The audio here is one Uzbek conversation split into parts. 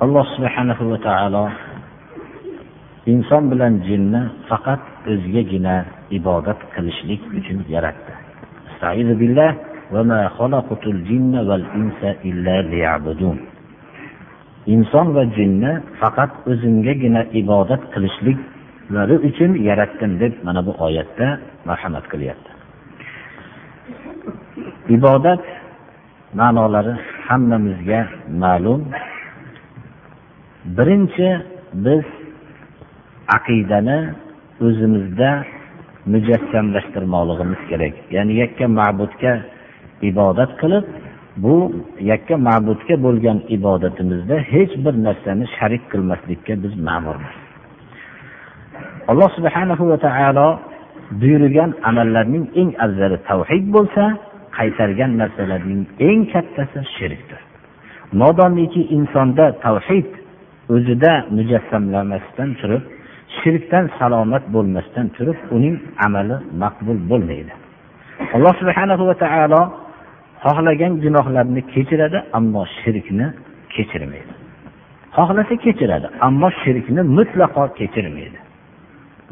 Alloh subhanahu va taolo inson bilan jinni faqat o'zigagina ibodat qilishlik uchun yaratdi. Inson va jinni faqat o'zimgagina ibodat qilishliklari uchun yaratdim deb mana bu oyatda marhamat qilyapti. Ibodat ma'nolari hammamizga ma'lum. Birinchi biz aqidani o'zimizda mujassamlashtirmoqligimiz kerak. Ya'ni yakka ma'budga ibodat qilib bu yakka ma'budga bo'lgan ibodatimizda hech bir narsani sharik qilmaslikka biz ma'murmiz. Alloh subhanahu va taolo buyurgan amallarning eng afzali tavhid bo'lsa qaytargan narsalarning eng kattasi shirkdir. Modomiki insonda tavhid o'zida mujassamlamasdan turib shirkdan salomat bo'lmasdan turib uning amali maqbul bo'lmaydi. Alloh subhana va taolo xohlagan gunohlarni kechiradi ammo shirkni kechirmaydi. Xohlasa kechiradi ammo shirkni mutlaqo kechirmaydi.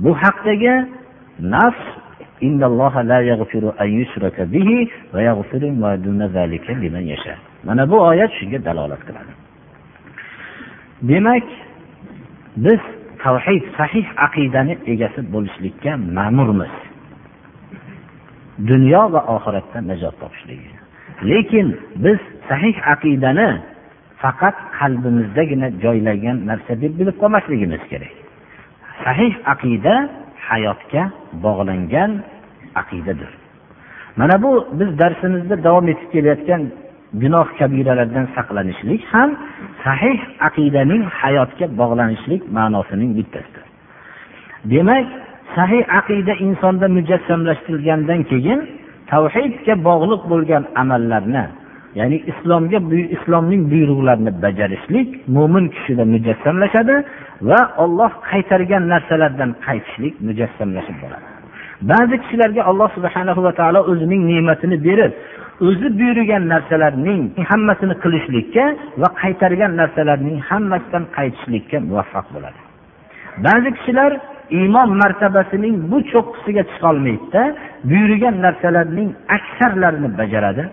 Bu haqdagi nafs mana bu oyat shunga dalolat qiladi. Demak biz tavhid sahih aqidani egasi bo'lishlikka ma'murmiz. Dunyo va oxiratda najot topishlik. Lekin biz sahih aqidani faqat qalbimizdagina joylangan narsa deb bilib qolmasligimiz kerak. Sahih aqida hayotga bog'langan aqidadir. Mana bu biz darsimizda davom etib kelayotgan gunoh kabiralardan saqlanishlik ham sahih aqidaning hayotga bog'lanishlik ma'nosining bittasidir. Demak sahih aqida insonda mujassamlashtirilgandan keyin tavhidga bog'liq bo'lgan amallarni ya'ni islomga islomning buyruqlarini bajarishlik mo'min kishida mujassamlashadi va olloh qaytargan narsalardan qaytishlik mujassamlashib boradi. Ba'zi kishilarga alloh subhana va taolo o'zining ne'matini berib o'zi buyurgan narsalarning hammasini qilishlikka va qaytargan narsalarning hammasidan qaytishlikka muvaffaq bo'ladi. Ba'zi kishilar iymon martabasining bu cho'qqisiga chiqolmaydida buyurgan narsalarning aksarlarini bajaradi.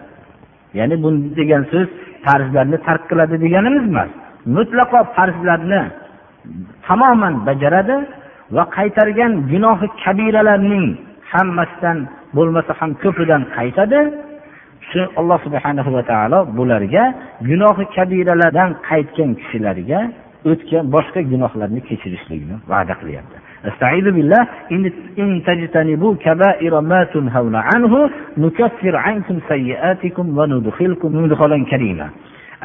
Ya'ni bu degan so'z farzlarni tark qiladi deganimiz emas mutlaqo farzlarni tamoman bajaradi va qaytargan gunohi kabiralarning hammasidan bo'lmasa ham ko'pidan qaytadi. shu alloh subhanahu va taolo bularga gunohi kabiralardan qaytgan kishilarga o'tgan boshqa gunohlarni kechirishlikni va'da qilyapti استعيذ بالله إن تجتنبوا كبائر ما تنهون عنه نكفر عنكم سيئاتكم وندخلكم مدخلا كريما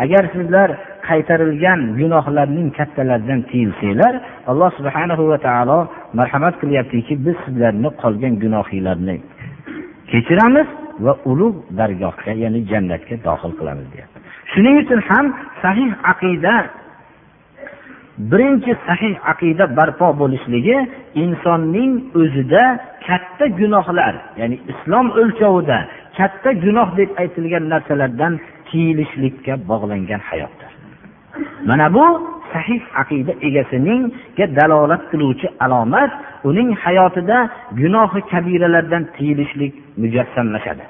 agar sizlar qaytarilgan gunohlarning kattalaridan tiyilsanglar alloh subhanahu va taolo marhamat qilyaptiki biz sizlarni qolgan gunohinglarni kechiramiz Va ulug' dargohga ya'ni jannatga dohil qilamiz deyapti. Shuning uchun ham sahih aqida birinchi sahih aqida barpo bo'lishligi insonning o'zida katta gunohlar ya'ni islom o'lchovida katta gunoh deb aytilgan narsalardan tiyilishlikka bog'langan hayotdir. Mana bu sahih aqida egasininga dalolat qiluvchi alomat uning hayotida gunohi kabiralardan tiyilishlik mujassamlashadi.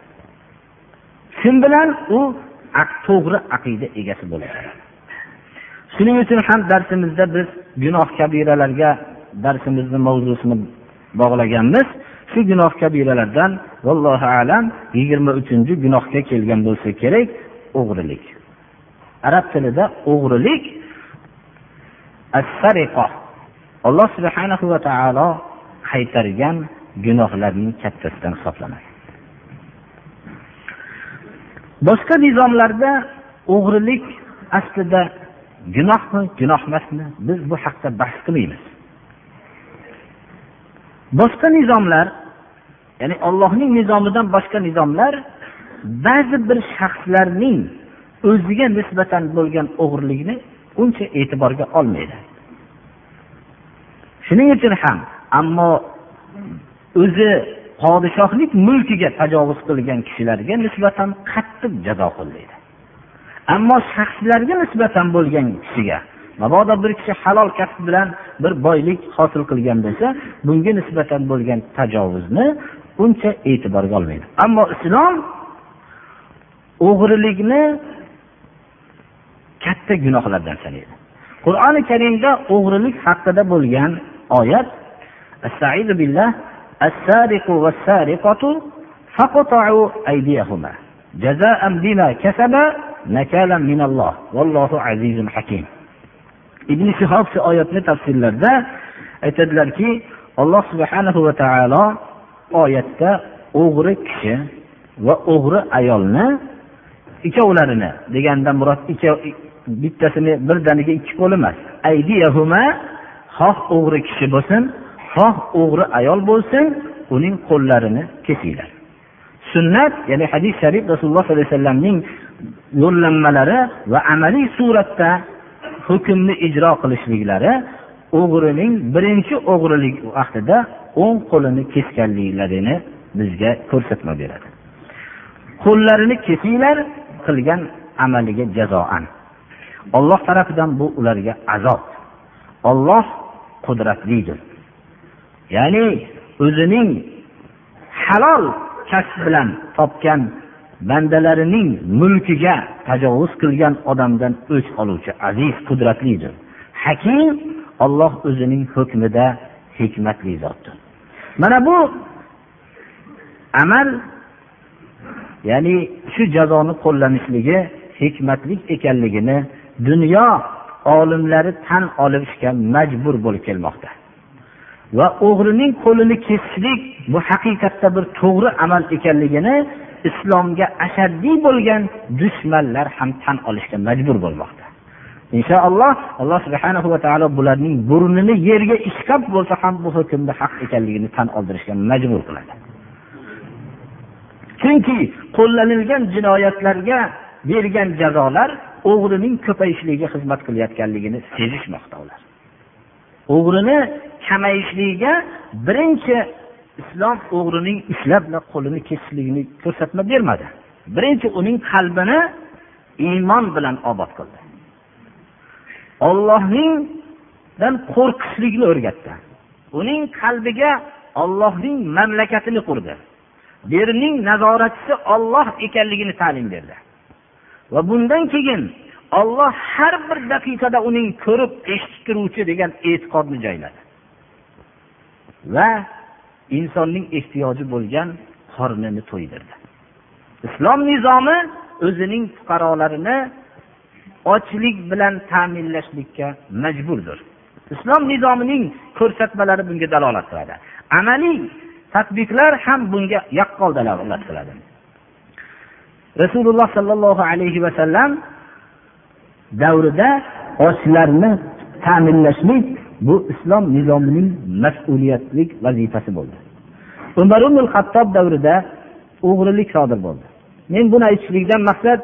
Shu bilan? U to'g'ri aqida egasi bo'ladi. Shuning uchun ham darsimizda biz gunoh kabiralarga darsimizni mavzusini bog'laganmiz. Shu gunoh kabiralardan vallohu alam yigirma uchinchi gunohga kelgan bo'lsa kerak o'g'rilik. Arab tilida o'g'rilik alloh subhana va taolo qaytargan gunohlarning kattasidan hisoblanadi. Boshqa nizomlarda o'g'rilik aslida gunohmi gunoh emasmi biz bu haqda bahs qilmaymiz. Boshqa nizomlar ya'ni ollohning nizomidan boshqa nizomlar ba'zi bir shaxslarning o'ziga nisbatan bo'lgan o'g'irlikni uncha e'tiborga olmaydi. Shuning uchun ham ammo o'zi podshohlik mulkiga tajovuz qilgan kishilarga nisbatan qattiq jazo qo'llaydi. Ammo shaxslarga nisbatan bo'lgan kishiga mabodo bir kishi halol kasb bilan bir boylik hosil qilgan bo'lsa bunga nisbatan bo'lgan tajovuzni uncha e'tiborga olmaydi. Ammo islom o'g'rilikni katta gunohlardan sanaydi. Qur'oni karimda o'g'rilik haqida bo'lgan oyat billah السارق والسارقة فقطعوا أيديهما جزاء بما كسبا نكالا من الله والله عزيز حكيم ibn shihob shu oyatni tafsirlarida aytadilarki alloh subhanahu va taolo oyatda o'g'ri kishi va o'g'ri ayolni ikkovlarini deganda murod bittasini birdaniga ikki qo'l emas aydiyahuma xoh o'g'ri kishi bo'lsin xoh o'g'ri ayol bo'lsin uning qo'llarini kesinglar. Sunnat ya'ni hadis sharif rasululloh sollallohu alayhi vasallamning yo'llanmalari va amaliy suratda hukmni ijro qilishliklari o'g'rining birinchi o'g'rilik vaqtida o'ng qo'lini kesganliklarini bizga ko'rsatma beradi. Qo'llarini kesinglar qilgan amaliga jazoan. Olloh tarafidan bu ularga azob. Olloh qudratlidir. Ya'ni o'zining halol kasb bilan topgan bandalarining mulkiga tajovuz qilgan odamdan o'ch oluvchi aziz qudratlidir. Hakim olloh o'zining hukmida hikmatli zotdir. Mana bu amal ya'ni shu jazoni qo'llanishligi hikmatlik ekanligini dunyo olimlari tan olishga majbur bo'lib kelmoqda. Va o'g'rining qo'lini kesishlik bu haqiqatda bir to'g'ri amal ekanligini islomga ashaddiy bo'lgan dushmanlar ham tan olishga majbur bo'lmoqda. Inshaalloh alloh subhana va taolo bularning burnini yerga ishqab bo'lsa ham bu hukmni haq ekanligini tan oldirishga majbur qiladi. Chunki qo'llanilgan jinoyatlarga bergan jazolar o'g'rining ko'payishligiga xizmat qilayotganligini sezishmoqda ular. O'g'rini kamayishligiga birinchi islom o'g'rining ushlab qo'lini kesishligini ko'rsatma bermadi. Birinchi uning qalbini iymon bilan obod qildi. Ollohningdan qo'rqishlikni o'rgatdi. Uning qalbiga ollohning mamlakatini qurdi. Bu yerning nazoratchisi olloh ekanligini ta'lim berdi. Va bundan keyin olloh har bir daqiqada uning ko'rib eshitib turuvchi degan e'tiqodni joyladi va insonning ehtiyoji bo'lgan qornini to'ydirdi. Islom nizomi o'zining fuqarolarini ochlik bilan ta'minlashlikka majburdir. Islom nizomining ko'rsatmalari bunga dalolat qiladi. Amaliy tadbiqlar ham bunga yaqqol dalolat qiladi. Rasululloh sollallohu alayhi vasallam davrida ochlarni ta'minlashlik bu islom nizomining mas'uliyatli vazifasi bo'ldi. Umar ibn hattob davrida o'g'rilik sodir bo'ldi. Men buni aytishlikdan maqsad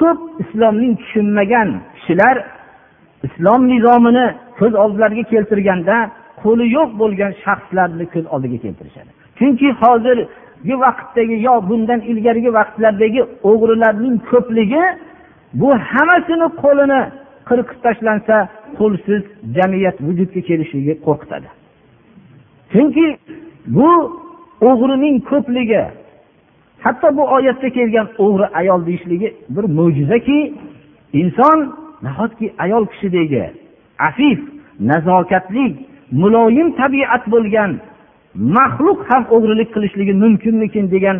ko'p islomning tushunmagan kishilar islom nizomini ko'z oldilariga keltirganda qo'li yo'q bo'lgan shaxslarni ko'z oldiga keltirishadi. Chunki hozir vaqtdagi yo bundan ilgarigi vaqtlardagi o'g'rilarning ko'pligi bu hammasini qo'lini qirqib tashlansa qo'lsiz jamiyat vujudga kelishiga qo'rqitadi. Chunki bu o'g'rining ko'pligi hatto bu oyatda kelgan o'g'ri ayol deyishligi bir mo'jizaki inson nahotki ayol kishidagi afif nazokatli muloyim tabiat bo'lgan maxluq ham o'g'rilik qilishligi mumkinmikin degan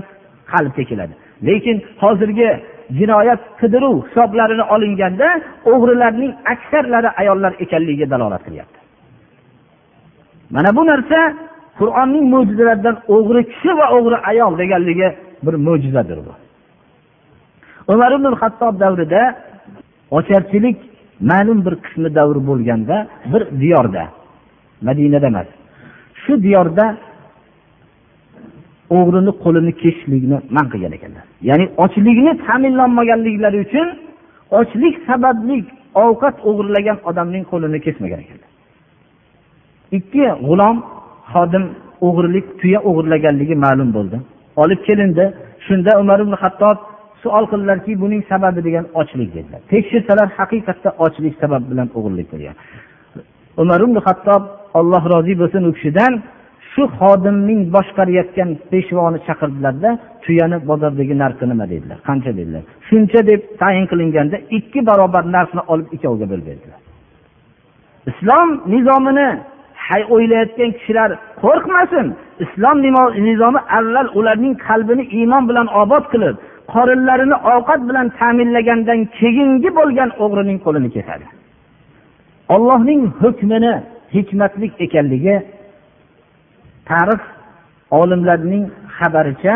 qalbga keladi. Lekin hozirgi jinoyat qidiruv hisoblarini olinganda o'g'rilarning aksarlari ayollar ekanligiga dalolat qilyapti. Mana bu narsa qur'onning mo'jizalaridan o'g'ri kishi va o'g'ri ayol deganligi bir mo'jizadir bu. Umar ibn hattob davrida ocharchilik ma'lum bir qismi davr bo'lganda bir diyorda madinada emas shu diyorda o'g'rini qo'lini kesishlikni man qilgan ekanlar. Ya'ni ochlikni ta'minlanmaganliklari uchun ochlik sababli ovqat o'g'irlagan odamning qo'lini kesmagan ekanlar. Ikki g'ulom xodim o'g'irlik tuya o'g'irlaganligi ma'lum bo'ldi. Olib kelindi. Shunda umar ibn hattob savol qildilarki buning sababi degan ochlik dedilar. Tekshirsalar haqiqatda ochlik sabab bilan o'g'irlik bo'lgan umar ibn hattob alloh rozi bo'lsin u kishidan. Shu xodimning boshqarayotgan peshvoni chaqirdilarda tuyani bozordagi narxi nima dedilar? Qancha dedilar? Shuncha deb tayin qilinganda ikki barobar narxni olib ikkoviga bo'lib berdilar. Islom nizomini o'ylayotgan kishilar qo'rqmasin. Islom nizomi avval ularning qalbini iymon bilan obod qilib qorinlarini ovqat bilan ta'minlagandan keyingi bo'lgan o'g'rining qo'lini kesadi. Ollohning hukmini hikmatlik ekanligi tarix olimlarining xabaricha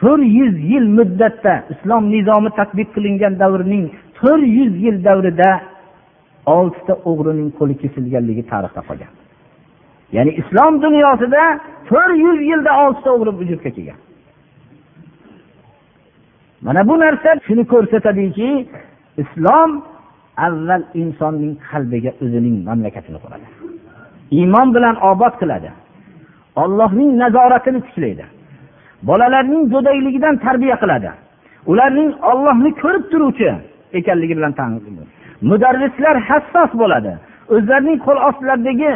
to'rt yuz yil muddatda islom nizomi tadbiq qilingan davrning to'rt yuz yil davrida oltita o'g'rining qo'li kesilganligi tarixda qolgan. Ya'ni islom dunyosida to'rt yuz yilda oltita o'g'ri vujudga kelgan. Mana bu narsa shuni ko'rsatadiki islom avval insonning qalbiga o'zining mamlakatini quradi iymon bilan obod qiladi. Ollohning nazoratini tiklaydi. Bolalarning go'dakligidan tarbiya qiladi. Ularning ollohni ko'rib turuvchi ekanligi bilan mudarrislar hassos bo'ladi. O'zlarining qo'l ostlaridagi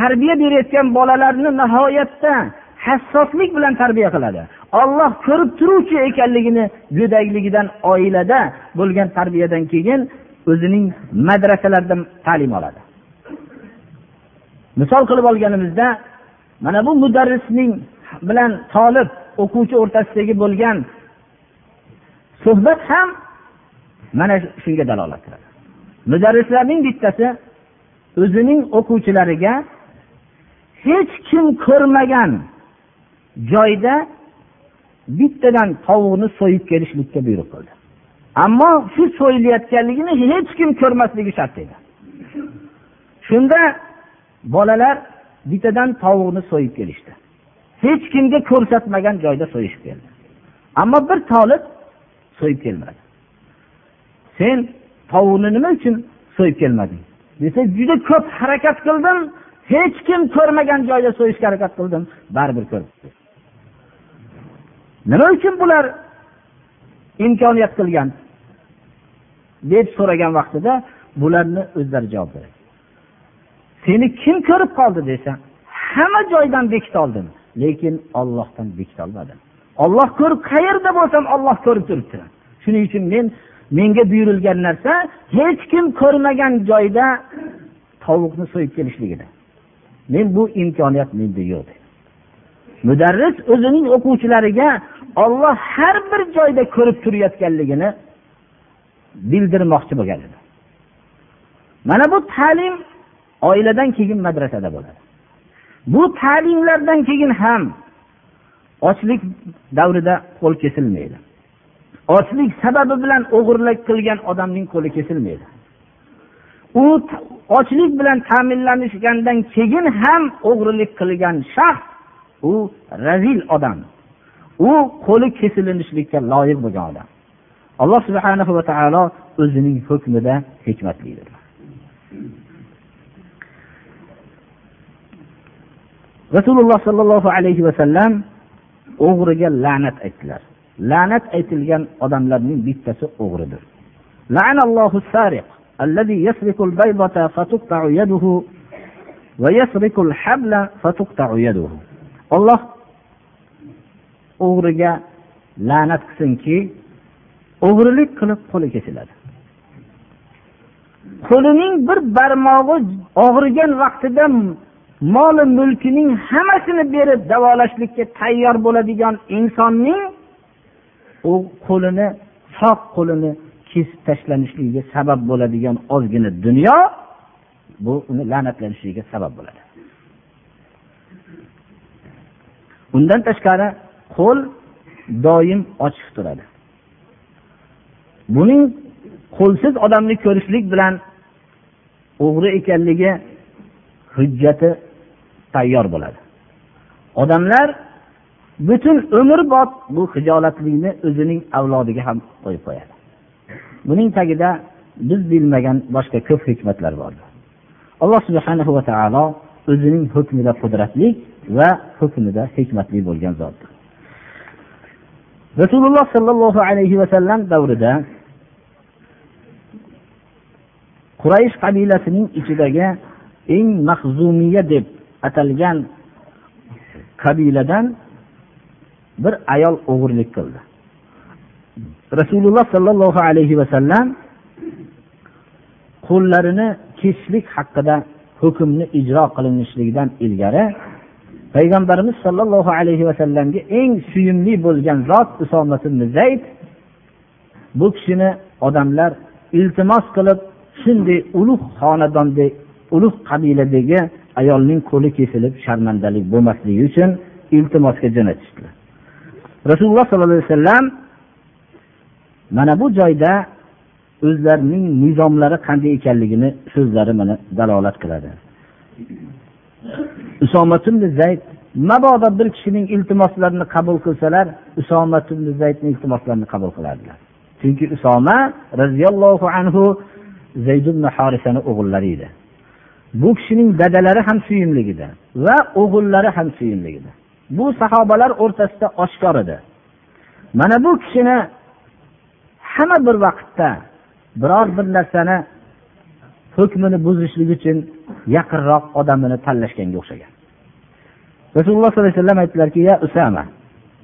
tarbiya berayotgan bolalarni nihoyatda hassoslik bilan tarbiya qiladi. Olloh ko'rib turuvchi ekanligini go'dakligidan oilada bo'lgan tarbiyadan keyin o'zining madrasalarida ta'lim oladi. Misol qilib olganimizda mana bu mudarrisning bilan tolib o'quvchi o'rtasidagi bo'lgan suhbat ham mana shunga dalolat qiladi. Mudarrislarning bittasi o'zining o'quvchilariga hech kim ko'rmagan joyda bittadan tovuqni so'yib kelishlikka buyruq qildi. Ammo shu so'yilayotganligini hech kim ko'rmasligi shart edi. Shunda bolalar bittadan tovuqni so'yib kelishdi. Hech kimga ko'rsatmagan joyda so'yishib keldi. Ammo bir tolib so'yib kelmadi. Sen tovuqni nima uchun so'yib kelmading? Desa juda ko'p harakat qildim hech kim ko'rmagan joyda so'yishga harakat qildim baribir ko'ribdi nima uchun bular imkoniyat qilgan? Deb so'ragan vaqtida bularni o'zlari javob beradi. Seni kim ko'rib qoldi desa hamma joydan bekitoldim lekin ollohdan bekitolmadim olloh ko'rib qayerda bo'lsam olloh ko'rib turibdi. Shuning uchun men menga buyurilgan narsa hech kim ko'rmagan joyda tovuqni so'yib kelishligida men bu imkoniyat menda yo'q mudarris o'zining o'quvchilariga olloh har bir joyda ko'rib turayotganligini bildirmoqchi bo'lgan edi. Mana bu ta'lim oiladan keyin madrasada bo'ladi. Bu ta'limlardan keyin ham ochlik davrida qo'l kesilmaydi. Ochlik sababi bilan o'g'irlik qilgan odamning qo'li kesilmaydi. U ochlik bilan ta'minlanishgandan keyin ham o'g'irlik qilgan shaxs u razil odam. U qo'li kesilishlikka loyiq bo'lgan odam. alloh subhana va taolo o'zining hukmida hikmatlidir rasululloh sollallohu alayhi vasallam o'g'riga la'nat aytdilar la'nat aytilgan odamlarning bittasi o'g'ridir الذي يسرق البيضة فتقطع يده ويسرق الحبل فتقطع يده olloh o'g'riga la'nat qilsinki o'g'rilik qilib qo'li kesiladi. Qo'lining bir barmog'i og'rigan vaqtida moli mulkining hammasini berib davolashlikka tayyor bo'ladigan insonning u qo'lini sog' qo'lini kesib tashlanishligiga sabab bo'ladigan ozgina dunyo bu uni la'natlanishligiga sabab bo'ladi. Undan tashqari qo'l doim ochiq turadi. Buning qo'lsiz odamni ko'rishlik bilan o'g'ri ekanligi hujjati tayyor bo'ladi. Odamlar butun umrbod bu hijolatlikni o'zining avlodiga ham qo'yib qo'yadi. Buning tagida biz bilmagan boshqa ko'p hikmatlar bor alloh subhanahu va taolo o'zining hukmida qudratli va hukmida hikmatli bo'lgan zotdir. Rasululloh sollallohu alayhi vasallam davrida quraysh qabilasining ichidagi eng mahzumiya deb atalgan qabiladan bir ayol o'g'irlik qildi. Rasululloh sollallohu alayhi vasallam qo'llarini kesishlik haqida hukmni ijro qilinishligidan ilgari payg'ambarimiz sollallohu alayhi vasallamga eng suyumli bo'lgan zot usomat zayd bu kishini odamlar iltimos qilib shunday ulug' xonadondek ulug' qabiladagi ayolning qo'li kesilib sharmandalik bo'lmasligi uchun iltimosga jo'natishdilar rasululloh sollallohu alayhi vasallam mana bu joyda o'zlarining nizomlari qanday ekanligini so'zlari mana dalolat qiladi. Zayd mabodo bir kishining iltimoslarini qabul qilsalar zaydni iltimoslarini qabul qilardilar. Chunki usoma roziyallohu anhu zaydun ibn Harisani o'g'illari edi. Bu kishining dadalari ham suyimligida va o'g'illari ham suyimligida bu sahobalar o'rtasida oshkor edi. Mana bu kishini hamma bir vaqtda biror bir narsani hukmini buzishlik uchun yaqinroq odamini tanlashganga o'xshagan. Rasululloh sollallohu alayhi vasallam aytdilarki ya usama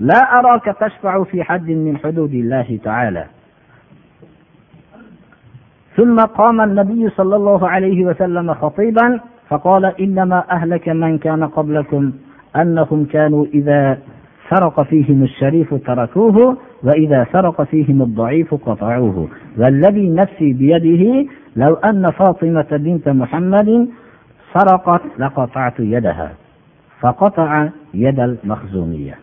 la araka tashfa'u fi haddin min hududillah ta'ala. ثم قام النبي صلى الله عليه وسلم خطيبا فقال إنما أهلك من كان قبلكم أنهم كانوا إذا سرق فيهم الشريف تركوه وإذا سرق فيهم الضعيف قطعوه والذي نفسي بيده لو أن فاطمة بنت محمد سرقت لقطعت يدها فقطع يد المخزومية.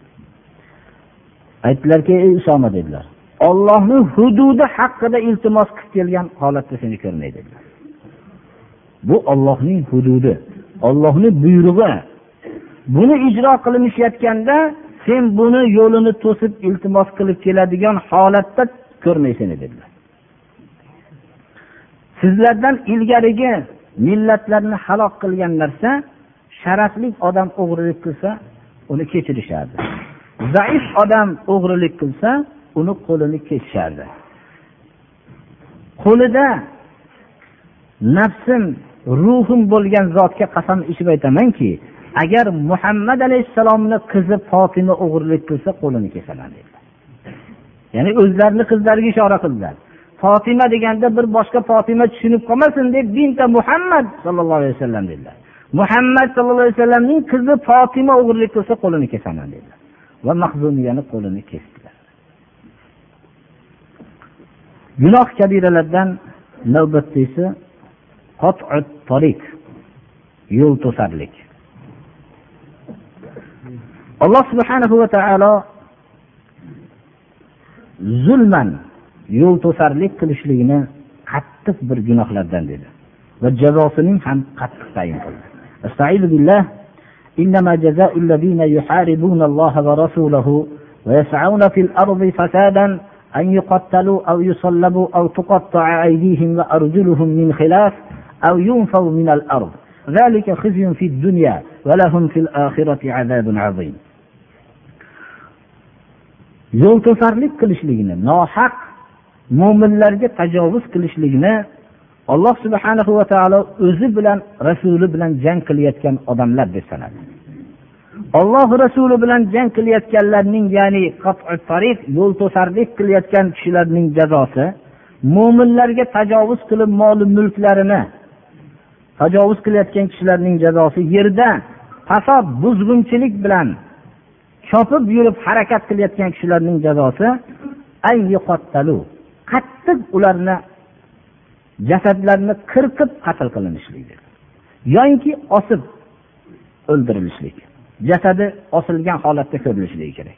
Aytdilarki ey usoma ollohni hududi haqida iltimos qilib kelgan holatda seni ko'rmaydi. Bu ollohning hududi ollohni buyrug'i. Buni ijro qilinishayotganda sen buni yo'lini to'sib iltimos qilib keladigan holatda ko'rmaysan dedilar. Sizlardan ilgarigi millatlarni halok qilgan narsa sharafli odam o'g'rilik qilsa uni kechirishardi zaif odam o'g'rilik qilsa uni qo'lini kesishardi. Qo'lida nafsim ruhim bo'lgan zotga qasam ichib aytamanki agar muhammad alayhissalomni qizi fotima o'g'irlik qilsa qo'lini kesaman dedilar ya'ni o'zlarini qizlariga ishora qildilar. Fotima deganda bir boshqa fotima tushunib qolmasin deb binta muhammad sallallohu alayhi vasallam dedilar. Muhammad sallallohu alayhi vasallamning qizi fotima o'g'irlik qilsa qo'lini kesaman dedilar. Va mahzumiyani qo'lini kesdi. gunoh kabiralardan navbatdagisi yo'l to'sarlik alloh subhanahu va taolo zulman yo'l to'sarlik qilishlikni qattiq bir gunohlardan dedi va jazosining ham qattiq tayin qildi إنما جزاء الذين يحاربون الله ورسوله ويسعون في الأرض فسادا أن يقتلوا أو يصلبوا أو تقطع أيديهم وأرجلهم من خلاف أو ينفوا من الأرض ذلك خزي في الدنيا ولهم في الآخرة عذاب عظيم yo'l to'sarlik qilishligini nohaq mo'minlarga tajovuz qilishlikni alloh subhanahu va taolo o'zi bilan rasuli bilan jang qilayotgan odamlar deb sanadi olloh rasuli bilan jang qilayotganlarning ya'ni tariq yo'l to'sarlik qilayotgan kishilarning jazosi mo'minlarga tajovuz qilib mol mulklarini tajovuz qilayotgan kishilarning jazosi yerda fasod buzg'unchilik bilan chopib yurib harakat qilayotgan kishilarning jazosi qattiq ularni jasadlarini qirqib qatl qilinishlik yoinki osib o'ldirilishlik. Jasadi osilgan holatda ko'rinishligi kerak.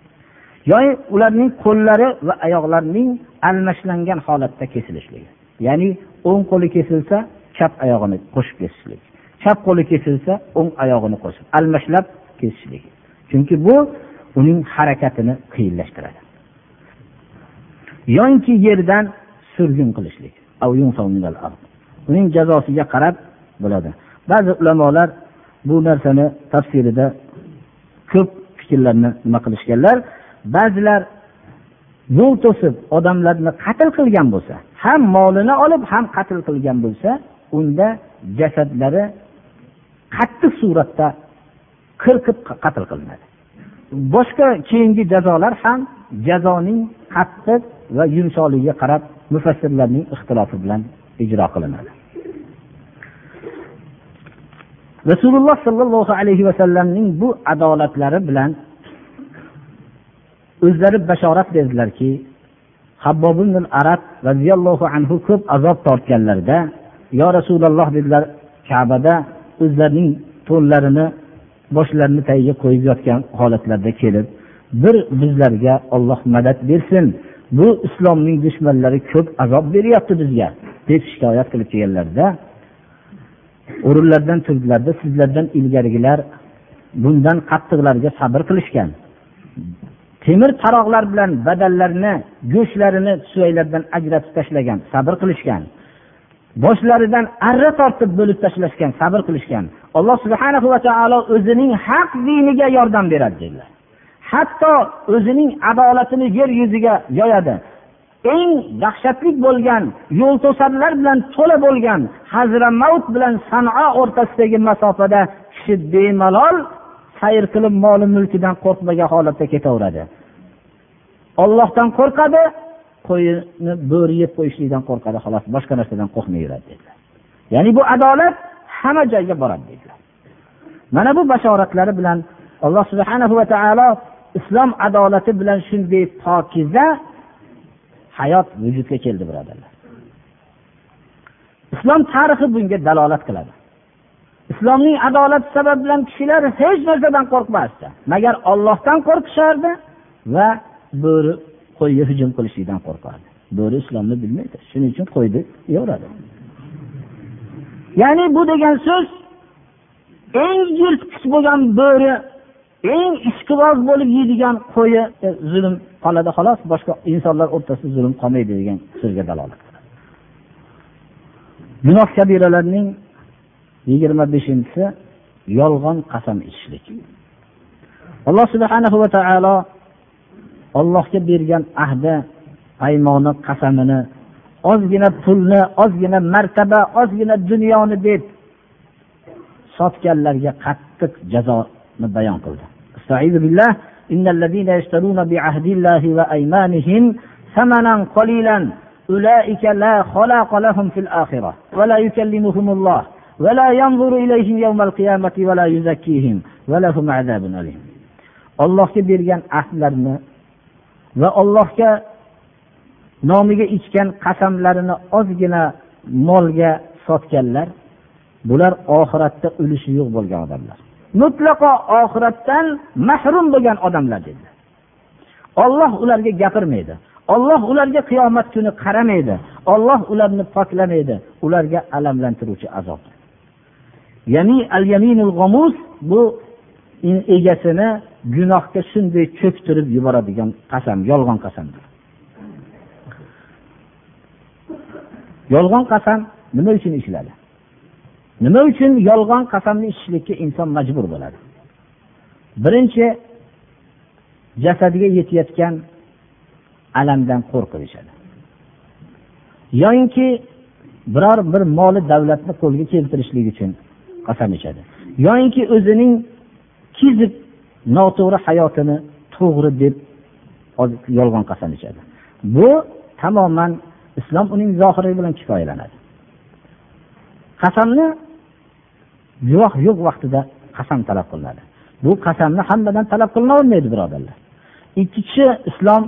Yoki ularning qo'llari va oyoqlarining almashlangan holatda kesilishligi. Ya'ni o'ng qo'li kesilsa chap oyog'ini qo'shib kesishlik chap qo'li kesilsa o'ng oyog'ini qo'shib almashlab kesishlik chunki bu uning harakatini qiyinlashtiradi. Yoinki yerdan surgun qilishlik. Uning jazosiga qarab bo'ladi. Ba'zi ulamolar bu narsani tafsirida ko'p fikrlarni nima qilishganlar. Ba'zilar yo'l to'sib odamlarni qatl qilgan bo'lsa ham molini olib ham qatl qilgan bo'lsa unda jasadlari qattiq suratda qirqib qatl qilinadi. Boshqa keyingi jazolar ham jazoning qattiq va yumshoqligiga qarab mufassirlarning ixtilofi bilan ijro qilinadi. Rasululloh sollallohu alayhi vasallamning bu adolatlari bilan o'zlari bashorat berdilarki habbob arab roziyallohu anhu ko'p azob tortganlarida yo rasululloh dedilar kabada o'zlarining to'nlarini boshlarini tagiga qo'yib yotgan holatlarda kelib bir bizlarga olloh madad bersin. Bu islomning dushmanlari ko'p azob beryapti bizga deb shikoyat qilib kelganlarida o'rinlaridan turdilarda sizlardan ilgarigilar bundan qattiqlarga sabr qilishgan. Temir taroqlar bilan badallarni go'shtlarini suvaylardan ajratib tashlagan sabr qilishgan. Boshlaridan arra tortib bo'lib tashlashgan sabr qilishgan. Alloh subhana va taolo o'zining haq diniga yordam beradi dedilar. Hatto o'zining adolatini yer yuziga yoyadi. Eng dahshatli bo'lgan yo'l to'sarlar bilan to'la bo'lgan hazramavt bilan san'o o'rtasidagi masofada kishi bemalol sayr qilib moli mulkidan qo'rqmagan holatda ketaveradi. Ollohdan qo'rqadi qo'yini bo'ri yeb qo'yishlikdan qo'rqadi xolos boshqa narsadan qo'rqmay yuradi dedilar. Ya'ni bu adolat hamma joyga boradi dedilar. Mana bu bashoratlari bilan alloh subhana va taolo islom adolati bilan shunday pokiza hayot vujudga keldi birodarlar. Islom tarixi bunga dalolat qiladi. Islomning adolati sabab bilan kishilar hech narsadan qo'rqmasdi. Magar ollohdan qo'rqishardi va bo'ri qo'yga hujum qilishlikdan qo'rqardi. Bo'ri islomni bilmaydi. Shuning uchun qo'yni yoradi ya'ni bu degan so'z eng yirtqich bo'lgan bo'ri eng ishqiboz bo'lib yeydigan qo'yi e, zulm qoladi xolos boshqa insonlar o'rtasida zulm qolmaydi degan so'zga dalolat. Gunoh kabiralarning yigirma beshinchisi yolg'on qasam ichishlik. Alloh subhanahu va taolo ollohga bergan ahdi paymoni qasamini ozgina pulni ozgina martaba ozgina dunyoni deb sotganlarga qattiq jazoni bayon qildi. إن الذين يشترون بعهد الله وأيمانهم ثمنا قليلا أولئك لا خلاق لهم في الآخرة ولا يكلمهم الله ولا ينظر إليهم يوم القيامة ولا يزكيهم ولهم عذاب أليم allohga bergan ahdlarini va ollohga nomiga ichgan qasamlarini ozgina molga sotganlar bular oxiratda ulushi yo'q bo'lgan odamlar Mutlaqo oxiratdan mahrum bo'lgan odamlar dedilar olloh ularga gapirmaydi. Olloh ularga qiyomat kuni qaramaydi. Olloh ularni poklamaydi. Ularga alamlantiruvchi azob. Ya'ni al yaminul g'omus bu egasini gunohga shunday cho'ktirib yuboradigan qasam yolg'on qasamdir. Yolg'on qasam nima uchun ichiladi nima uchun yolg'on qasamni ichishlikka inson majbur bo'ladi? Birinchi jasadiga yetayotgan alamdan qo'rqib yoyinki biror bir moli davlatni qo'lga keltirishlik uchun qasam ichadi. Yoyinki o'zining kizib noto'g'ri hayotini to'g'ri deb yolg'on qasam ichadi. Bu tamoman islom uning zohiri bilan kifoyalanadi. Qasamni guvoh yo'q vaqtida qasam talab qilinadi. Bu qasamni hammadan talab qilinavermaydi birodarlar. Ikki kishi islom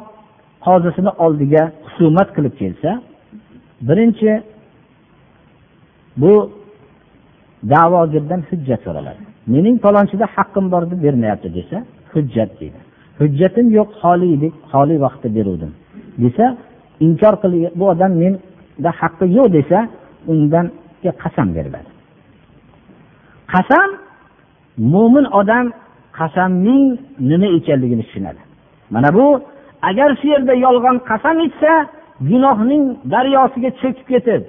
qozisini oldiga husumat qilib kelsa birinchi bu da'vogirdan hujjat so'raladi. Mening palonchida haqqim bor deb bermayapti desa hujjat deydi. Hujjatim yo'q xoli edik xoli vaqtda beruvdim desa inkor qil bu odam menda haqqi yo'q desa undan qasam beriladi. Qasam mo'min odam qasamning nima ekanligini tushunadi. Mana bu agar shu yerda yolg'on qasam ichsa gunohning daryosiga cho'kib ketib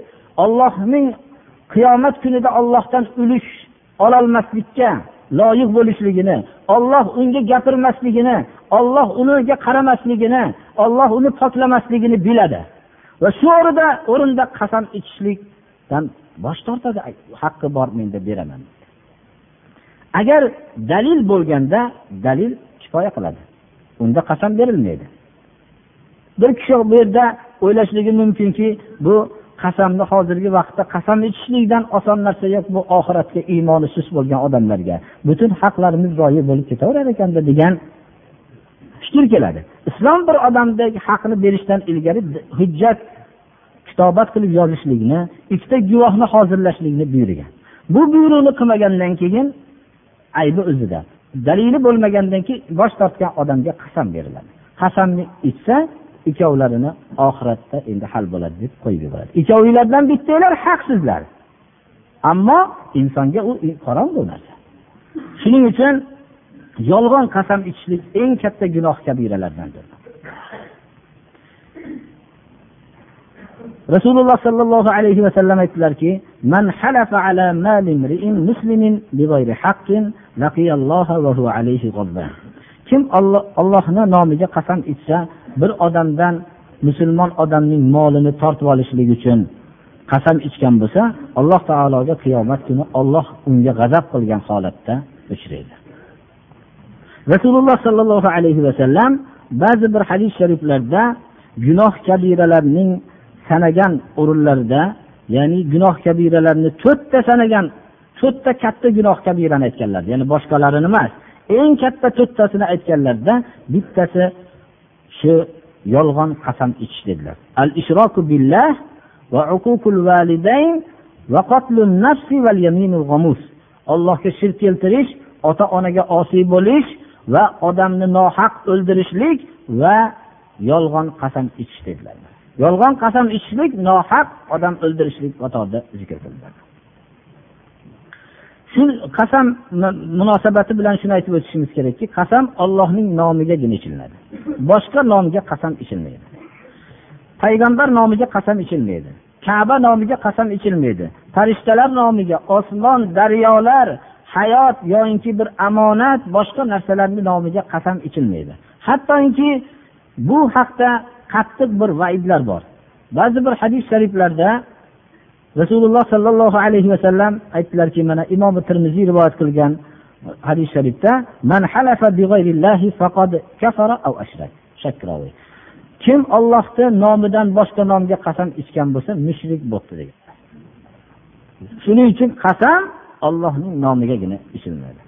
ollohning qiyomat kunida ollohdan ulush ololmaslikka loyiq bo'lishligini olloh unga gapirmasligini olloh uniga qaramasligini olloh uni poklamasligini biladi. Va shu o'rinda o'rinda qasam ichishlikdan bosh tortadi. Haqqi bor menda beraman. Agar dalil bo'lganda dalil kifoya qiladi. Unda qasam berilmaydi. Bir kishi bu yerda o'ylashligi mumkinki bu qasamni hozirgi vaqtda qasam ichishlikdan oson narsa yo'q bu oxiratga iymoni sust bo'lgan odamlarga. Butun haqlarimiz zoyi bo'lib ketaverar ekanda degan fikr keladi. Islom bir odamdagi haqni berishdan ilgari hujjat kitobat qilib yozishlikni ikkita guvohni hozirlashlikni buyurgan. Bu buyruqni qilmagandan keyin aybi o'zida. Dalili bo'lmagandan keyin bosh tortgan odamga qasam beriladi. Qasamni ichsa ikkovlarini oxiratda endi hal bo'ladi deb qo'yib yuboradi. Ikkovinglardan bittanglar haqsizlar. Ammo insonga u qorong'u narsa. Shuning uchun yolg'on qasam ichishlik eng katta gunoh kabiralardandir. Rasululloh sollallohu alayhi vasallam aytdilarki man halafa ala mali imri'in muslimin bighayri haqqin va alayhi kim ollohni nomiga qasam ichsa bir odamdan musulmon odamning molini tortib olishlik uchun qasam ichgan bo'lsa alloh taologa qiyomat kuni olloh unga g'azab qilgan holatda uchraydi. Rasululloh sollallohu alayhi vasallam ba'zi bir hadis shariflarda gunoh kabiralarning sanagan o'rinlarida ya'ni gunoh kabiralarni to'rtta sanagan to'rtta katta gunoh kabirani aytganlar. Ya'ni boshqalarini emas eng katta to'rttasini aytganlarda bittasi shu yolg'on qasam ichish dedilar. Al ishroku billah va uququl validayn va qatlun nafsi val yaminul g'amus allohga shirk keltirish ota onaga osiy bo'lish va odamni nohaq o'ldirishlik va yolg'on qasam ichish dedilar. Yolg'on qasam ichishlik nohaq odam o'ldirishlik qatorida zikr qilinadi shu qasam munosabati bilan shuni aytib o'tishimiz kerakki qasam ollohning nomigagina ichiladi boshqa nomga qasam ichilmaydi. Payg'ambar nomiga qasam ichilmaydi. Kaba nomiga qasam ichilmaydi. Farishtalar nomiga osmon daryolar hayot yoinki bir omonat boshqa narsalarni nomiga qasam ichilmaydi. Hattoki bu haqda qattiq bir vaidlar bor. Ba'zi bir hadis shariflarda rasululloh sollallohu alayhi vasallam aytdilarki mana imom termiziy rivoyat qilgan hadis sharifda man halafa faqad kafara aw ashrak. Kim ollohni nomidan boshqa nomga qasam ichgan bo'lsa mushrik bo'libdi degan. Shuning uchun qasam ollohning nomigagina ichilmaydi.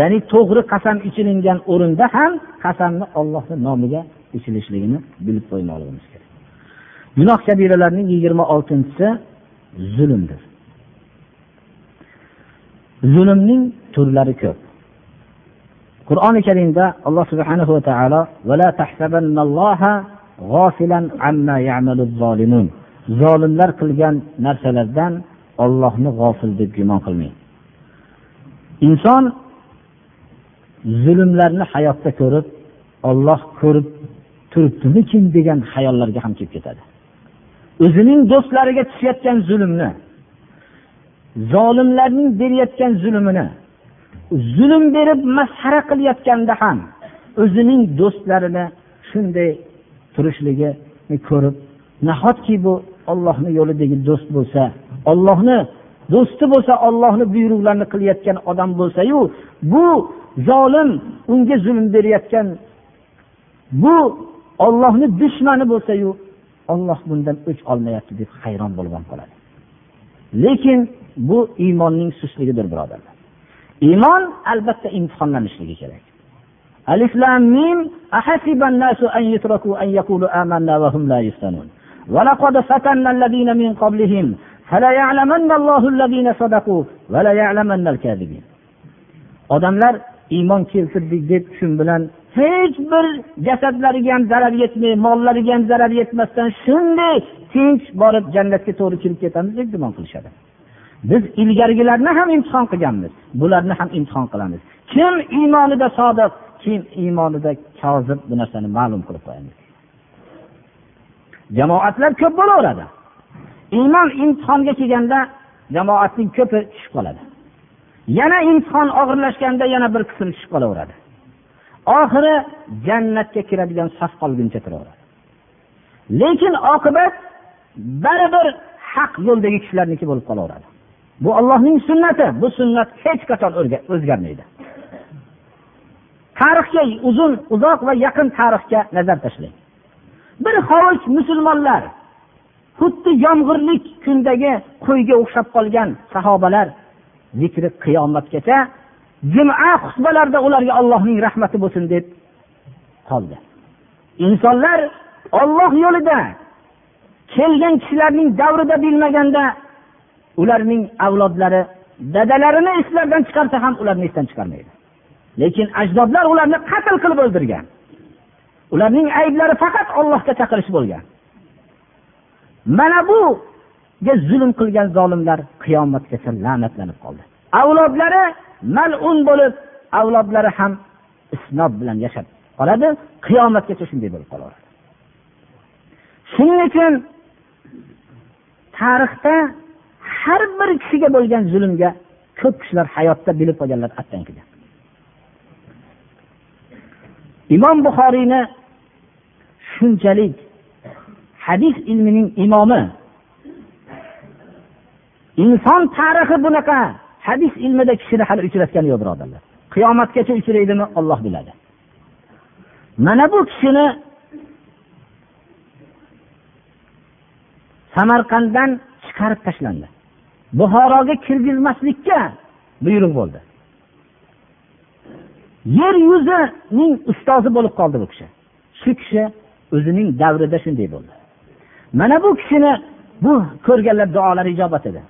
Ya'ni to'g'ri qasam ichilingan o'rinda ham qasamni ollohni nomiga ichilishligini bilib qo'ymoqligimiz kerak. Gunoh kabiralarning yigirma oltinchisi zulmdir. Zulmning turlari ko'p. Qur'oni karimda alloh subhanahu va taolo zolimlar qilgan narsalardan ollohni g'ofil deb gumon qilmang inson zulmlarni hayotda ko'rib olloh ko'rib turibdimikin? degan xayollarga ham kelib ketadi. O'zining do'stlariga tushayotgan zulmni zolimlarning berayotgan zulmini zulm berib masxara qilayotganda ham o'zining do'stlarini shunday turishligini ko'rib nahotki bu ollohni yo'lidagi do'st bo'lsa ollohni do'sti bo'lsa ollohni buyruqlarini qilayotgan odam bo'lsayu bu zolim unga zulm berayotgan bu ollohni dushmani bo'lsayu olloh bundan o'ch olmayapti deb hayron bo'lib qoladi lekin bu iymonning sustligidir birodarlar iymon albatta imtihonlanishligi kerak alif lam mim ahasiba an-nasu an yutraku an yaqulu amanna wa hum la yuftanun ولقد فتنا الذين من قبلهم فليعلمن الله الذين صدقوا وليعلمن الكاذبين odamlar iymon keltirdik deb shu bilan hech bir jasadlariga ham zarar yetmay mollariga ham zarar yetmasdan shunday tinch borib jannatga to'g'ri kirib ketamiz deb gumon qilishadi. Biz ilgarigilarni ham imtihon qilganmiz bularni ham imtihon qilamiz. Kim iymonida sodiq kim iymonida kozib bu narsani ma'lum qilib qo'yamiz. Jamoatlar ko'p bo'laveradi. Iymon imtihonga kelganda jamoatning ko'pi tushib qoladi. Yana imtihon og'irlashganda yana bir qism tushib qolaveradi. Oxiri jannatga kiradigan saf qolguncha turaveradi. Lekin oqibat baribir haq yo'ldagi kishilarniki bo'lib qolaveradi. Bu ollohning sunnati bu sunnat hech qachon o'zgarmaydi. Tarixga uzun uzoq va yaqin tarixga nazar tashlang. Bir hovuch musulmonlar xuddi yomg'irlik kundagi qo'yga o'xshab qolgan sahobalar zikri qiyomatgacha juma xutbalarida ularga allohning rahmati bo'lsin deb qoldi. Insonlar olloh yo'lida kelgan kishilarning davrida bilmaganda ularning avlodlari dadalarini eslaridan chiqarsa ham ularni esdan chiqarmaydi. Lekin ajdodlar ularni qatl qilib o'ldirgan. Ularning ayblari faqat ollohga chaqirish bo'lgan. Mana buga zulm qilgan zolimlar qiyomatgacha la'natlanib qoldi. Avlodlari malun bo'lib avlodlari ham isnob bilan yashab qoladi. Qiyomatgacha shunday bo'lib qolaveradi shuning uchun tarixda har bir kishiga bo'lgan zulmga ko'p kishilar hayotda bilib qolganlar attan kelgan imom buxoriyni shunchalik hadis ilmining imomi inson tarixi bunaqa hadis ilmida kishini hali uchratgani yo'q birodarlar. Qiyomatgacha uchraydimi olloh biladi. Mana bu kishini samarqanddan chiqarib tashlandi. Buxoroga kirgizmaslikka buyruq bo'ldi. Yer yuzining ustozi bo'lib qoldi bu kishi. Shu kishi o'zining davrida shunday bo'ldi. Mana bu kishini bu ko'rganlar duolari ijobat edi.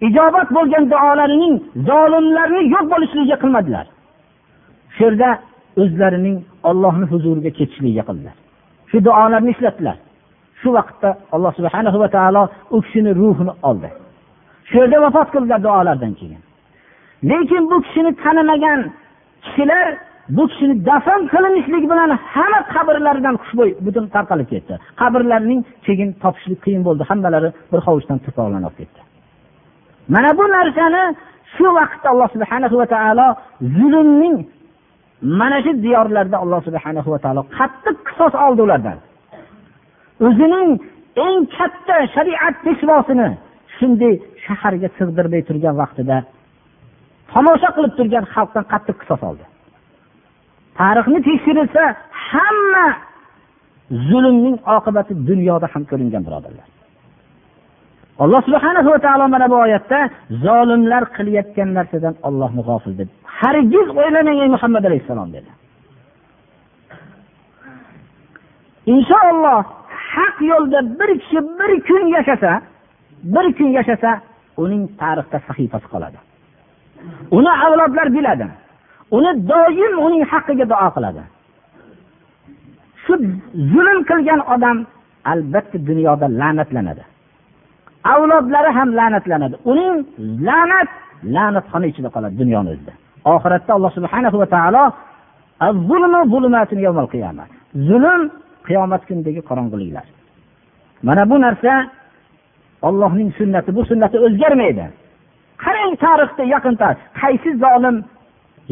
Ijobat bo'lgan duolarining zolimlarni yo'q bo'lishligiga qilmadilar. Shu yerda o'zlarining ollohni huzuriga ketishligiga qildilar. Shu duolarni ishlatdilar. Shu vaqtda alloh subhana va taolo u kishini ruhini oldi. Shu yerda vafot qildilar duolardan keyin. Lekin bu kishini tanimagan kishilar bu kishini dafn qilinishlik bilan hamma qabrlaridan xushbo'y butun tarqalib ketdi. Qabrlarning keyin topishlik qiyin bo'ldi. Hammalari bir hovuchdan tuproqlanib ketdi. Mana bu narsani shu vaqtda alloh subhana va taolo zulmning mana shu diyorlarda alloh subhana va taolo qattiq qisos oldi ulardan. O'zining eng katta shariat peshvosini shunday shaharga sig'dirmay turgan vaqtida tomosha qilib turgan xalqdan qattiq qisos oldi. Tarixni tekshirilsa hamma zulmning oqibati dunyoda ham ko'ringan birodarlar. Alloh subhana va taolo mana bu oyatda zolimlar qilayotgan narsadan ollohni g'ofil deb hargiz o'ylamang ey muhammad alayhissalom dedi. Inshaalloh haq yo'lda bir kishi bir kun yashasa bir kun yashasa uning tarixda sahifasi qoladi. Uni avlodlar biladi. Uni doim uning haqqiga duo qiladi. Shu zulm qilgan odam albatta dunyoda la'natlanadi. Avlodlari ham la'natlanadi. Uning la'nat la'natxona ichida qoladi dunyoni o'zida. Oxiratda alloh subhana va taolo zulm qiyomat kunidagi qorong'uliklar mana bu narsa ollohning sunnati. Bu sunnati o'zgarmaydi. Qarang tarixda yaqin tarix. Qaysi zolim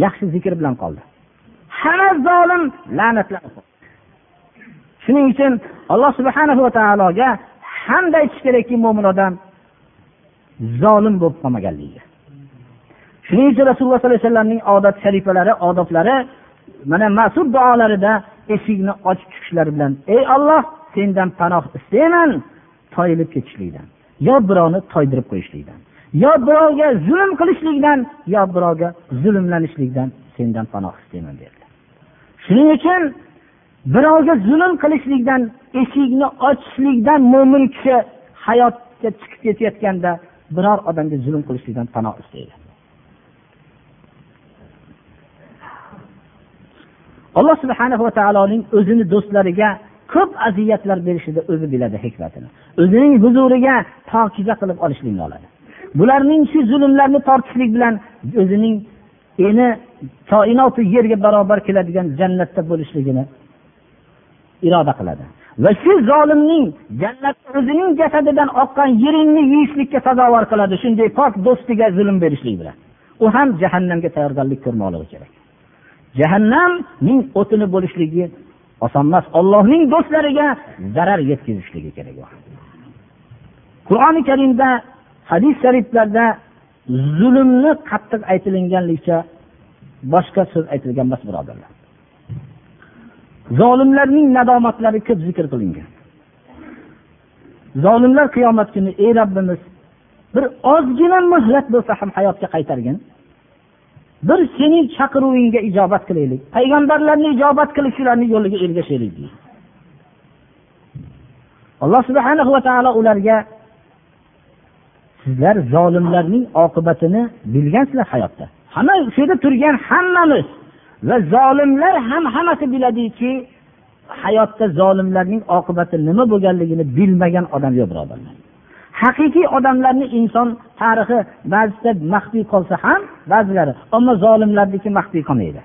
yaxshi zikr bilan qoldi? Hamma zolim la'natlanib shuning uchun alloh subhana va taologa hamda aytish kerakki mo'min odam zolim bo'lib qolmaganligiga? Shuning uchun rasululloh sollallohu alayhi vasallamning odat sharifalari odoblari mana mas'ud duolarida eshikni ochib chiqishlari bilan ey olloh sendan panoh istayman toyilib ketishlikdan yo birovni toydirib qo'yishlikdan yo birovga zulm qilishlikdan yo birovga zulmlanishlikdan sendan panoh istayman dedilar. Shuning uchun birovga zulm qilishlikdan eshikni ochishlikdan mo'min kishi hayotga chiqib ketayotganda biror odamga zulm qilishlikdan panoh istaydi. Alloh subhana va taoloning o'zini do'stlariga ko'p aziyatlar berishida o'zi biladi hikmatini. O'zining huzuriga pokiza qilib olishlikni oladi. Bularning shu zulmlarni tortishlik bilan o'zining eni koinoti yerga barobar keladigan jannatda bo'lishligini iroda qiladi. Va shu zolimning jannat o'zining jasadidan oqqan yiringni yeyishlikka sazovor qiladi. Shunday pok do'stiga zulm berishlik bilan. U ham jahannamga tayyorgarlik ko'rmoqligi kerak. Jahannamning o'tini bo'lishligi oson emas ollohning do'stlariga zarar yetkazishligi kerak. Qur'oni karimda hadis shariflarda zulmni qattiq aytilinganligicha boshqa so'z aytilgan emas birodarlar. Zolimlarning nadomatlari ko'p zikr qilingan. Zolimlar qiyomat kuni ey robbimiz bir ozgina muhlat bo'lsa ham hayotga qaytargin. Bir sening chaqiruvingga ijobat qilaylik. Payg'ambarlarni ijobat qilib shularni yo'liga ergashaylik. deydi. Alloh subhana va taolo ularga sizlar zolimlarning oqibatini bilgansizlar hayotda. Hamma shu yerda turgan hammamiz va zolimlar ham hammasi biladiki hayotda zolimlarning oqibati nima bo'lganligini bilmagan odam yo'q birodarlar. Haqiqiy odamlarni inson tarixi ba'zida maxfiy qolsa ham ba'zilari ammo zolimlarniki maxfiy qolmaydi.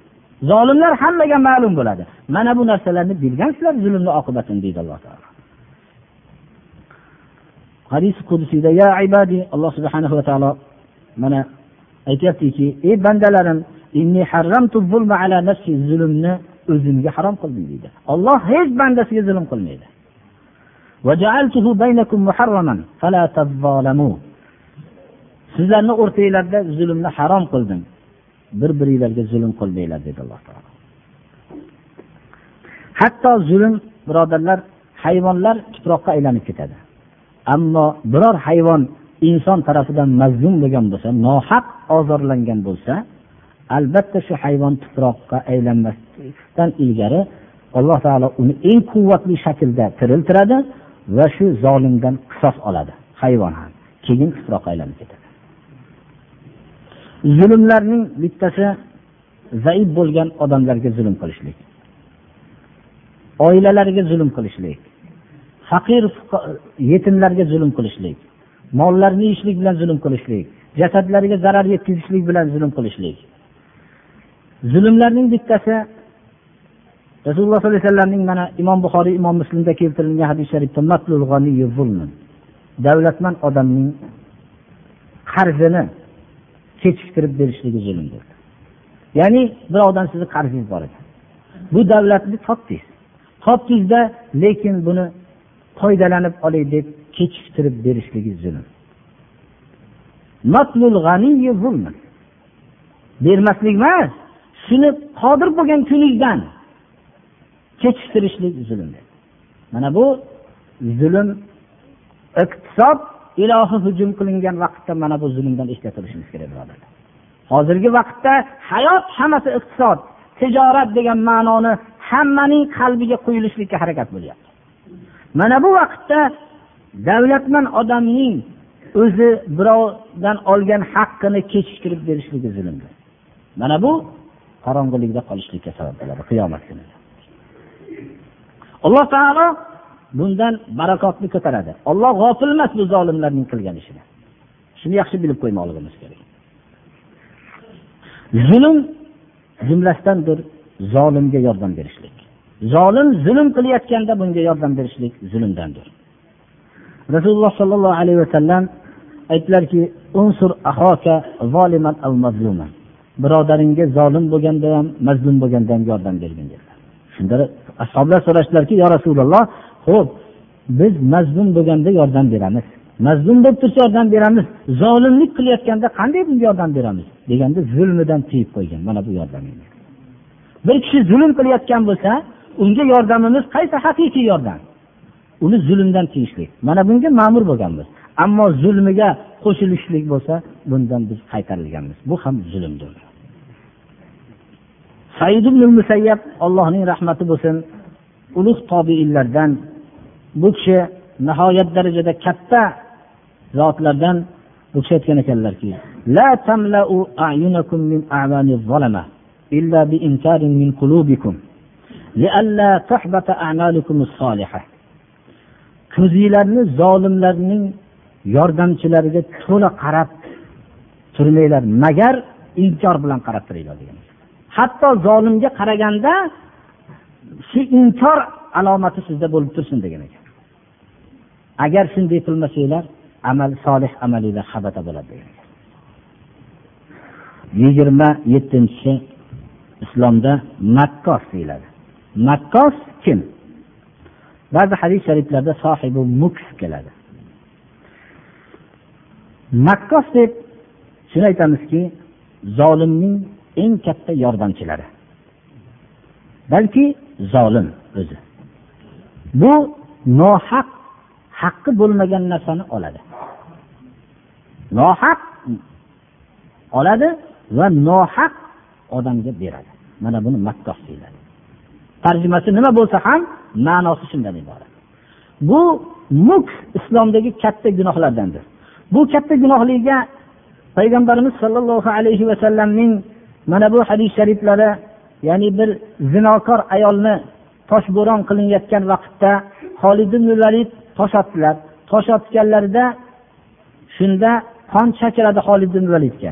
Zolimlar hammaga ma'lum bo'ladi. Mana bu narsalarni bilgansizlar zulmni oqibatini deydi alloh taolo. Hadis qudsiyda ya ibadi alloh subhanahu va taolo mana aytyaptiki ey bandalarim zulmni o'zimga harom qildim deydi. Olloh hech bandasiga zulm qilmaydi. Sizlarni o'rtanglarda zulmni harom qildim. Bir biringlarga zulm qilmanglar dedi alloh taolo. Hatto zulm birodarlar hayvonlar tuproqqa aylanib ketadi. Ammo biror hayvon inson tarafidan mazlum bo'lgan bo'lsa nohaq ozorlangan bo'lsa albatta shu hayvon tuproqqa aylanmasdan ilgari alloh taolo uni eng quvvatli shaklda tiriltiradi va shu zolimdan qisos oladi. Hayvon ham keyin tuproqqa aylanib ketadi. Zulmlarning bittasi zaif bo'lgan odamlarga zulm qilishlik. Oilalariga zulm qilishlik. Faqir yetimlarga zulm qilishlik. Mollarini yeyishlik bilan zulm qilishlik. Jasadlariga zarar yetkazishlik bilan zulm qilishlik. Zulmlarning bittasi rasululloh sollallohu alayhi vasallamning mana imom buxoriy imom muslimda keltirilgan hadis sharifda davlatman odamning qarzini kechiktirib berishligi zulmdir ya'ni bir odam sizni qarzingiz bor ekan bu davlatni topdingiz. Topdingizda lekin buni foydalanib olay deb kechiktirib berishligi zulm. Bermaslik emas. Shuni qodir bo'lgan kuningdan kechiktirishlik zulm mana bu zulm iqtisod ilohi hujum qilingan vaqtda mana bu zulmdan eslatilishimiz kerak birodarlar hozirgi vaqtda hayot hammasi iqtisod tijorat degan ma'noni hammaning qalbiga quyilishlikka harakat bo'lyapti. Mana bu vaqtda davlatman odamning o'zi birovdan olgan haqqini kechiktirib berishligi zulmdir. Mana bu qorong'ilikda qolishlikka sabab bo'ladi qiyomat kunida alloh taolo bundan barakotni ko'taradi. Olloh g'ofil emas bu zolimlarning qilgan ishini. Shuni yaxshi bilib qo'ymoqligimiz kerak. Zulm jumlasidandir zolimga yordam berishlik. Zolim zulm qilayotganda bunga yordam berishlik zulmdandir. Rasululloh sollallohu alayhi vasallam aytdilarki birodaringga zolim bo'lganda ham mazlum bo'lganda ham yordam bergin dedilar. Shunda ashoblar so'rashdilarki yo rasululloh ho'p biz mazlum bo'lganda yordam beramiz. Mazlum bo'lib tursa yordam beramiz. Zolimlik qilayotganda qanday bunga yordam beramiz? deganda zulmidan tiyib qo'ygan mana bu yordam bir kishi zulm qilayotgan bo'lsa unga yordamimiz qaysi haqiqiy yordam? Uni zulmdan tiyishlik. Mana bunga ma'mur bo'lganmiz. Ammo zulmiga qo'shilishlik bo'lsa bundan biz qaytarilganmiz. Bu ham zulmdir. said ibn musayyab allohning rahmati bo'lsin ulug' tobiinlardan bu kishi nihoyat darajada katta zotlardan u kishi aytgan ekanlarki la tamlau a'yunakum min a'mani zalama illa bi inkarin min qulubikum lialla tahbata a'malukum as-solihah ko'zinglarni zolimlarning yordamchilariga to'la qarab turmanglar magar inkor bilan qarab turinglar degan. Hatto zolimga qaraganda shu inkor alomati sizda bo'lib tursin degan ekan. Agar shunday qilmasanglar amal solih amalinglar habata bo'ladi degan yigirma yettinchisi islomda makkos deyiladi. Makkos kim? Ba'zi hadis shariflarda sohibi muks keladi. Makkos deb shuni aytamizki zolimning eng katta yordamchilari. Balki zolim o'zi. Bu nohaq haqqi bo'lmagan narsani oladi. Nohaq oladi va nohaq odamga beradi. Mana buni makkoh deyiladi. Tarjimasi nima bo'lsa ham ma'nosi shundan iborat. Bu muk islomdagi katta gunohlardandir. Bu katta gunohligiga payg'ambarimiz sollallohu alayhi vasallamning mana bu hadis shariflari ya'ni bir zinokor ayolni toshbo'ron qilinayotgan vaqtda holid ibn valid tosh otdilar. Tosh otganlarida shunda qon chachiradi holid ibn validga.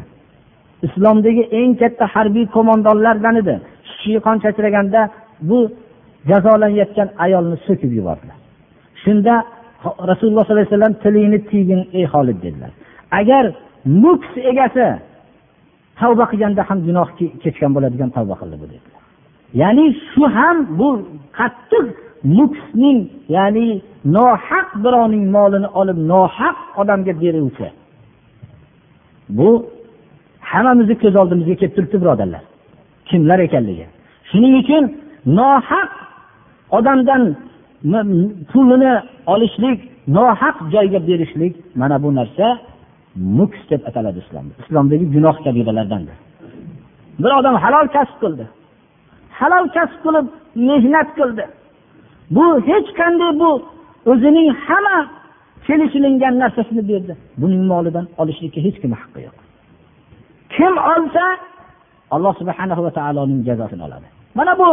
Islomdagi eng katta harbiy qo'mondonlardan edi. Kishiga qon chachiraganda bu jazolanayotgan ayolni so'kib yubordilar. Shunda rasululloh sollallohu alayhi vasallam tilingni tiygin ey holid dedilar. Agar muks egasi tavba qilganda ham gunoh kechgan bo'ladigan tavba qildi bu dedilar. Ya'ni shu ham bu qattiq muksning ya'ni nohaq birovning molini olib nohaq odamga beruvchi. Bu hammamizni ko'z oldimizga kelib turibdi birodarlar. Kimlar ekanligi. Shuning uchun nohaq odamdan pulini olishlik nohaq joyga berishlik mana bu narsa muks deb ataladi islomda. Islomdagi gunoh kabiralardandir bir odam halol kasb qildi. Halol kasb qilib mehnat qildi. Bu hech qanday bu o'zining hamma kelishilingan narsasini berdi. Buning molidan olishlikka hech kimni haqqi yo'q. Kim olsa alloh subhanahu va taoloning jazosini oladi. Mana bu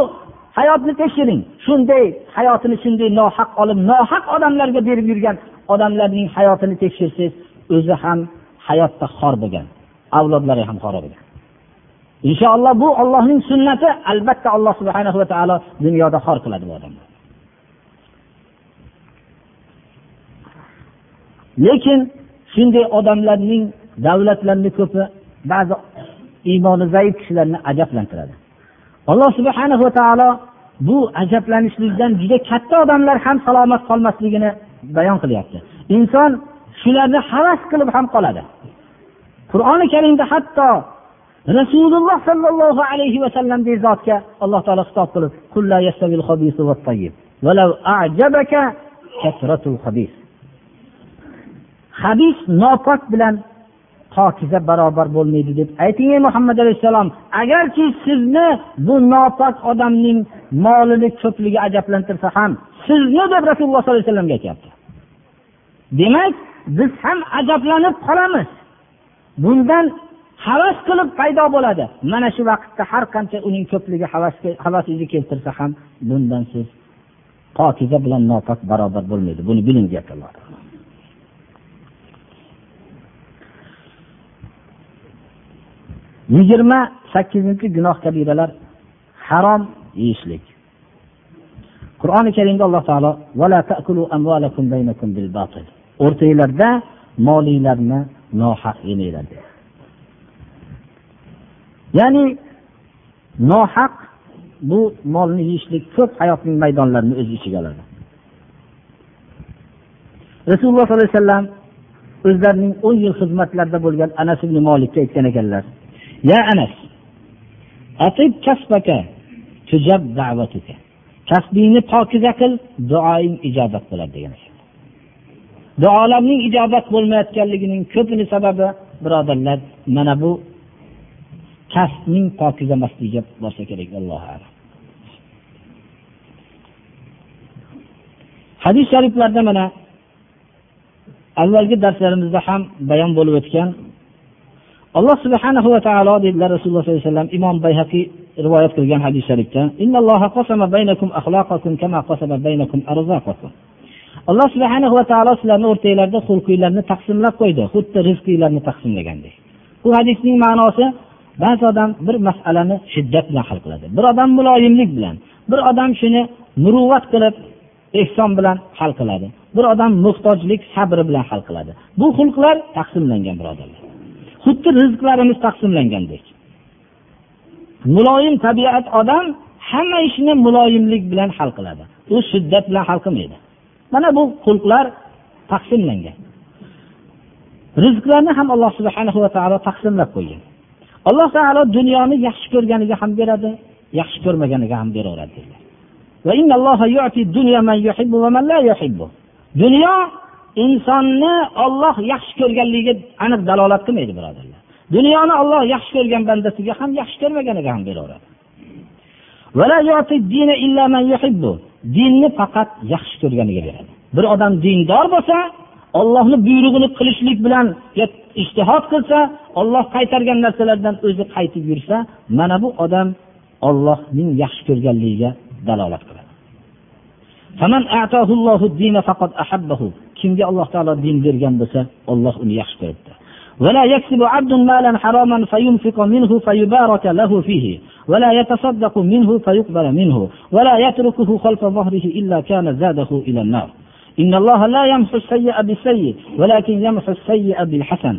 hayotni tekshiring. Shunday hayotini shunday nohaq olib nohaq odamlarga berib yurgan odamlarning hayotini tekshirsangiz o'zi ham hayotda xor bo'lgan avlodlari ham xor bo'lgan. Inshaalloh bu ollohning sunnati albatta alloh subhana va taolo dunyoda xor qiladi bu odamni lekin shunday odamlarning davlatlarni ko'pi ba'zi iymoni zaif kishilarni ajablantiradi. Alloh subhana va taolo bu ajablanishlikdan juda katta odamlar ham salomat qolmasligini bayon qilyapti. Inson shularni havas qilib ham qoladi. Qur'oni karimda hatto rasululloh sollallohu alayhi vasallamdek zotga alloh taolo xitob qilib habis nopok bilan pokiza barobar bo'lmaydi deb ayting ey muhammad alayhissalom agarki sizni bu nopok odamning molini ko'pligi ajablantirsa ham sizni deb rasululloh sollallohu alayhi vasallamga aytyapti. Demak biz ham ajablanib qolamiz. Bundan havas qilib paydo bo'ladi. Mana shu vaqtda har qancha uning ko'pligi havasingizni keltirsa ham bundan siz pokiza bilan nopok barobar bo'lmaydi. Buni biling deyapti alloh yigirma sakkizinchi gunoh kabiralar harom yeyishlik. Qur'oni karimda alloh taolo o'rtanglarda molinglarni nohaq yemanglar dedi. Ya'ni nohaq bu molni yeyishlik ko'p hayotning maydonlarini o'z ichiga oladi. Rasululloh sollallohu alayhi vasallam o'zlarining o'n yil xizmatlarida bo'lgan anas ibn molikka aytgan ekanlar ya anas atib kasbaka tujab da'vatuka. Kasbingni pokiza qil duoing ijobat bo'ladi degan duolarning ijobat bo'lmayotganligining ko'pini sababi birodarlar mana bu kasbning pokiza emasligiga borsa kerak allohu alam. Hadis shariflarda mana avvalgi darslarimizda ham bayon bo'lib o'tgan alloh subhanahu va taolo dedilar rasululloh sollallohu alayhi vasallam imom bayhaqiy rivoyat qilgan hadis sharifda alloh subhanahu va taolo sizlarni o'rtanglarda xulqiylarni taqsimlab qo'ydi xuddi rizqinglarni taqsimlagandek. Bu hadisning ma'nosi ba'zi odam bir masalani shiddat bilan hal qiladi. Bir odam muloyimlik bilan bir odam shuni muruvvat qilib ehson bilan hal qiladi. Bir odam muhtojlik sabri bilan hal qiladi. Bu xulqlar taqsimlangan birodarlar. Xuddi rizqlarimiz taqsimlangandek. Muloyim tabiat odam hamma ishni muloyimlik bilan hal qiladi. U shiddat bilan hal qilmaydi. Mana bu xulqlar taqsimlangan. Rizqlarni ham alloh subhanahu va taolo taqsimlab qo'ygan. Alloh taolo dunyoni yaxshi ko'rganiga ham beradi yaxshi ko'rmaganiga ham beraveradi dunyo insonni olloh yaxshi ko'rganligiga aniq dalolat qilmaydi birodarlar. Dunyoni olloh yaxshi ko'rgan bandasiga ham yaxshi ko'rmaganiga ham beraveradi. Dinni faqat yaxshi ko'rganiga beradi. Bir odam dindor bo'lsa ollohni buyrug'ini qilishlik bilan ishtihod qilsa olloh qaytargan narsalardan o'zi qaytib yursa mana bu odam ollohning yaxshi ko'rganligiga dalolat qiladi. Kimga alloh taolo din bergan bo'lsa olloh uni yaxshi ko'ribdi. ولا يكسب عبد مالا حراما فينفق منه فيبارك له فيه. ولا يتصدق منه فيقبل منه. ولا يتركه خلف ظهره إلا كان زاده إلى النار. إن الله لا يمحو السيء بالسيء ولكن يمحو السيء بالحسن.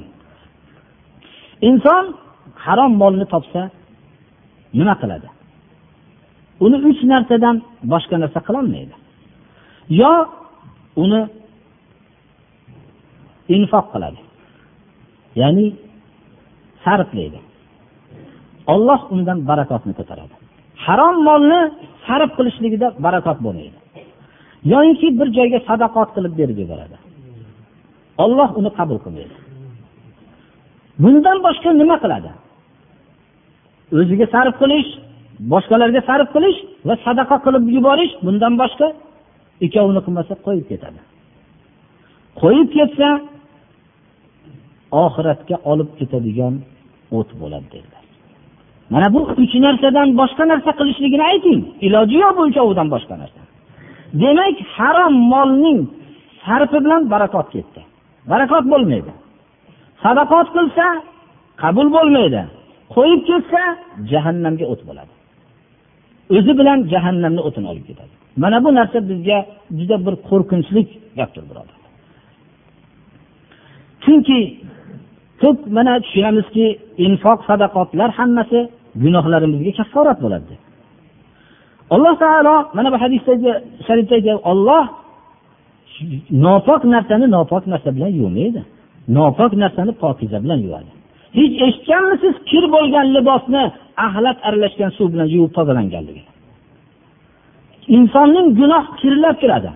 inson harom molni topsa nima qiladi uni uch narsadan boshqa narsa qilolmaydi. yo uni infoq qiladi. Ya'ni sarflaydi olloh undan barakotni ko'taradi. Harom molni sarf qilishligida barakot bo'lmaydi. Yoyinki bir joyga sadaqot qilib berib yuboradi. Olloh uni qabul qilmaydi. Bundan boshqa nima qiladi? O'ziga sarf qilish boshqalarga sarf qilish va sadaqa qilib yuborish bundan boshqa. Ikkovini qilmasa qo'yib ketadi. Qo'yib ketsa oxiratga olib ketadigan o't bo'ladi dedilar. Mana bu uch narsadan boshqa narsa qilishligini ayting. Iloji yo'q bu uchovidan boshqa narsa. Demak harom molning sarfi bilan barakot ketdi. Barakot bo'lmaydi. Sadaqot qilsa qabul bo'lmaydi. Qo'yib ketsa jahannamga o't bo'ladi. O'zi bilan jahannamni o'tini olib ketadi. Mana bu narsa bizga juda bir qo'rqinchli gapdir birodar. Chunki ko'p mana tushunamizki infoq sadaqotlar hammasi gunohlarimizga kafforat bo'ladi. Alloh taolo mana bu hadisdagi sharifda aytyapti olloh nopok narsani nopok narsa bilan yuvmaydi nopok narsani pokiza bilan yuvadi. Hech eshitganmisiz kir bo'lgan libosni axlat aralashgan suv bilan yuvib tozalanganligini insonning gunoh kirlab turadi.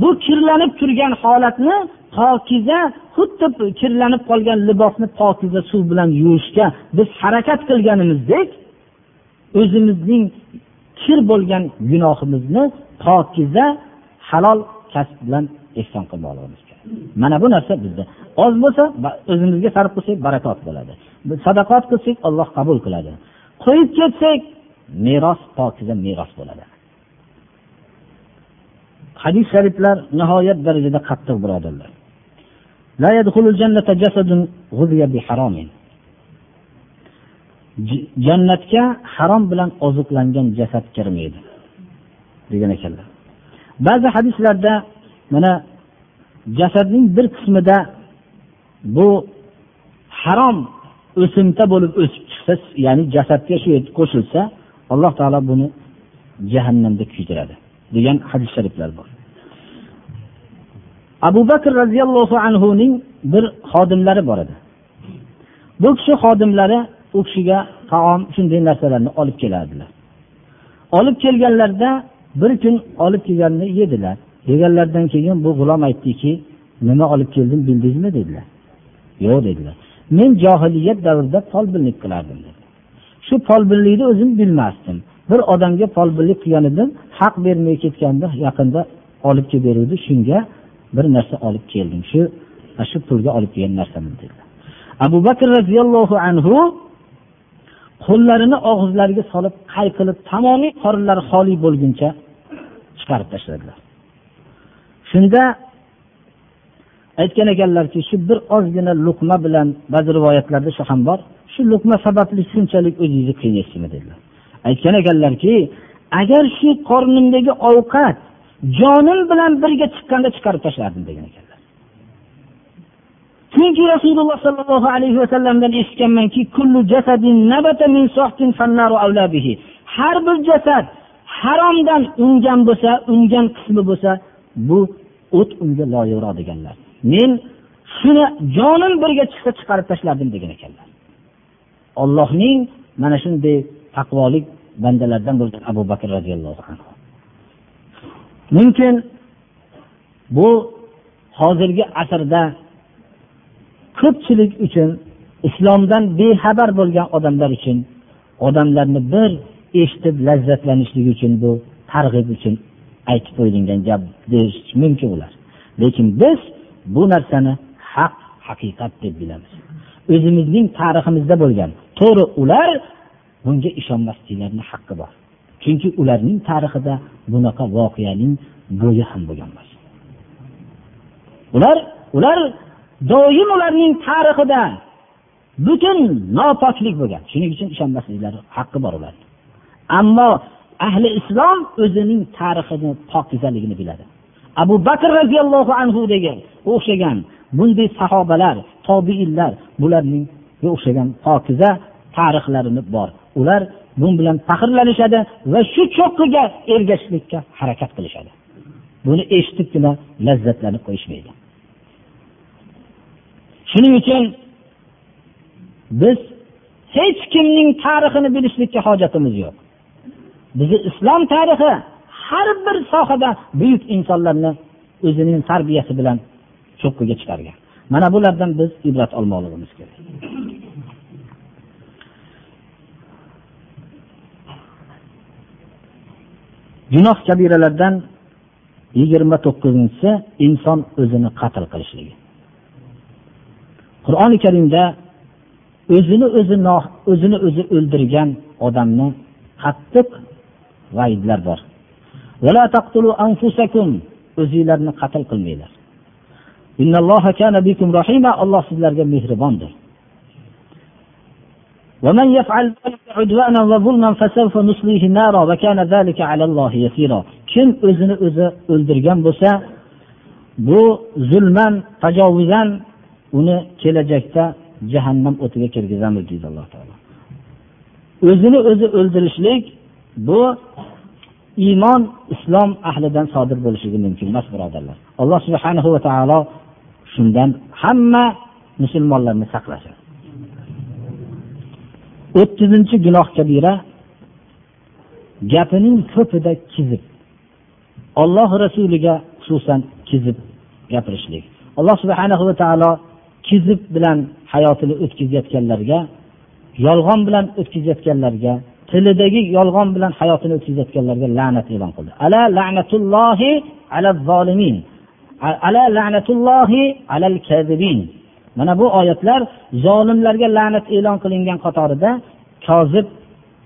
Bu kirlanib turgan holatni pokiza xuddi kirlanib qolgan libosni pokiza suv bilan yuvishga biz harakat qilganimizdek o'zimizning kir bo'lgan gunohimizni pokiza halol kasb bilan ehson qilmoqligimiz kerak. Mana bu narsa bizda. Oz bo'lsa o'zimizga sarf qilsak barakot bo'ladi. Sadaqat qilsak alloh qabul qiladi. Qo'yib ketsak meros pokiza meros bo'ladi. Hadis shariflar nihoyat darajada qattiq birodarlar. لا يدخل الجنة جسد غذي بحرام. jannatga harom bilan oziqlangan jasad kirmaydi. degan ekanlar ba'zi hadislarda mana jasadning bir qismida bu harom o'simta bo'lib o'sib chiqsa ya'ni jasadga shu qo'shilsa alloh taolo buni jahannamda kuydiradi. degan hadis shariflar bor. Abu bakr roziyallohu anhuning bir xodimlari bor edi. Bu kishi xodimlari u kishiga taom shunday narsalarni olib kelardilar. Olib kelganlarida bir kun olib kelganini yedilar. Yeganlaridan keyin bu g'ulom aytdiki nima olib keldim bildingizmi dedilar. Yo'q dedilar. Men johiliyat davrida folbinlik qilardim dedi. Shu folbinlikni o'zim bilmasdim. Bir odamga folbinlik qilgan edim haq bermay ketganda yaqinda olib kelib beruvdi. Shunga bir narsa olib keldim shu shu pulga olib kelgan narsamni dedilar. Abu bakr roziyallohu anhu qo'llarini og'izlariga solib qayqilib tamomiy qorinlari xoli bo'lguncha chiqarib tashladilar. Shunda aytgan ekanlarki shu bir ozgina luqma bilan ba'zi rivoyatlarda shu ham bor shu luqma sababli shunchalik o'zingizni qiynaysizmi dedilar. Aytgan ekanlarki agar shu qornimdagi ovqat jonim bilan birga chiqqanda chiqarib tashlardim degan ekanlar. Chunki rasululloh sollallohu alayhi vasallamdan eshitganmanki har bir jasad haromdan ungan bo'lsa ungan qismi bo'lsa bu o't unga loyiqroq deganlar. Men shuni jonim birga chiqsa chiqarib tashlardim degan ekanlar. Ollohning mana shunday taqvolik bandalardan bo'lgan abu bakr roziyallohu anhu. Mumkin bu hozirgi asrda ko'pchilik uchun islomdan bexabar bo'lgan odamlar uchun odamlarni bir eshitib lazzatlanishligi uchun bu targ'ib uchun aytib qo'yilgan gap deyish mumkin ular. Lekin biz bu narsani haq haqiqat deb bilamiz. O'zimizning tariximizda bo'lgan to'g'ri ular bunga ishonmasliklarini haqqi bor. Chunki ularning tarixida bunaqa voqeaning bo'yi ham bo'lgan emas ular ular doim ularning tarixida butun nopoklik bo'lgan. Shuning uchun ishonmasliklari haqqi bor ularni ammo ahli islom o'zining tarixini pokizaligini biladi. Abu bakr roziyallohu anhu degan o'xshagan bunday sahobalar tobiinlar bularning o'xshagan pokiza tarixlarini bor. Ular bu bilan faxrlanishadi va shu cho'qqiga ergashishlikka harakat qilishadi. Buni eshitibgina lazzatlanib qo'yishmaydi. Shuning uchun biz hech kimning tarixini bilishlikka hojatimiz yo'q. Bizni islom tarixi har bir sohada buyuk insonlarni o'zining tarbiyasi bilan cho'qqiga chiqargan. Mana bulardan biz ibrat olmoqligimiz kerak. Gunoh kabiralardan yigirma to'qqizinchisi inson o'zini qatl qilishligi. Qur'oni karimda o'zini o'zi o'zini o'zi o'ldirgan odamni qattiq vaidlar bor. O'zinglarni qatl qilmanglar. Alloh sizlarga mehribondir. ومن يفعل ذلك عدوانا وظلما فسوف نصليه نارا وكان ذلك على الله يسيرا kim o'zini o'zi o'ldirgan bo'lsa bu zulman tajovuzan uni kelajakda jahannam o'tiga kirgizamiz deydi alloh taolo o'zini o'zi o'ldirishlik bu iymon islom ahlidan sodir bo'lishligi mumkin emas birodarlar alloh subhanahu va taolo shundan hamma musulmonlarni saqlasin o'ttizinchi gunoh kabira gapining ko'pida kizib olloh rasuliga xususan kizib gapirishlik. Alloh subhana va taolo kizib bilan hayotini o'tkazayotganlarga yolg'on bilan o'tkazayotganlarga tilidagi yolg'on bilan hayotini o'tkazayotganlarga la'nat e'lon qildi. Ala la'natullohi ala zolimin. Ala la'natullohi alal kazibin mana bu oyatlar zolimlarga la'nat e'lon qilingan qatorida kozib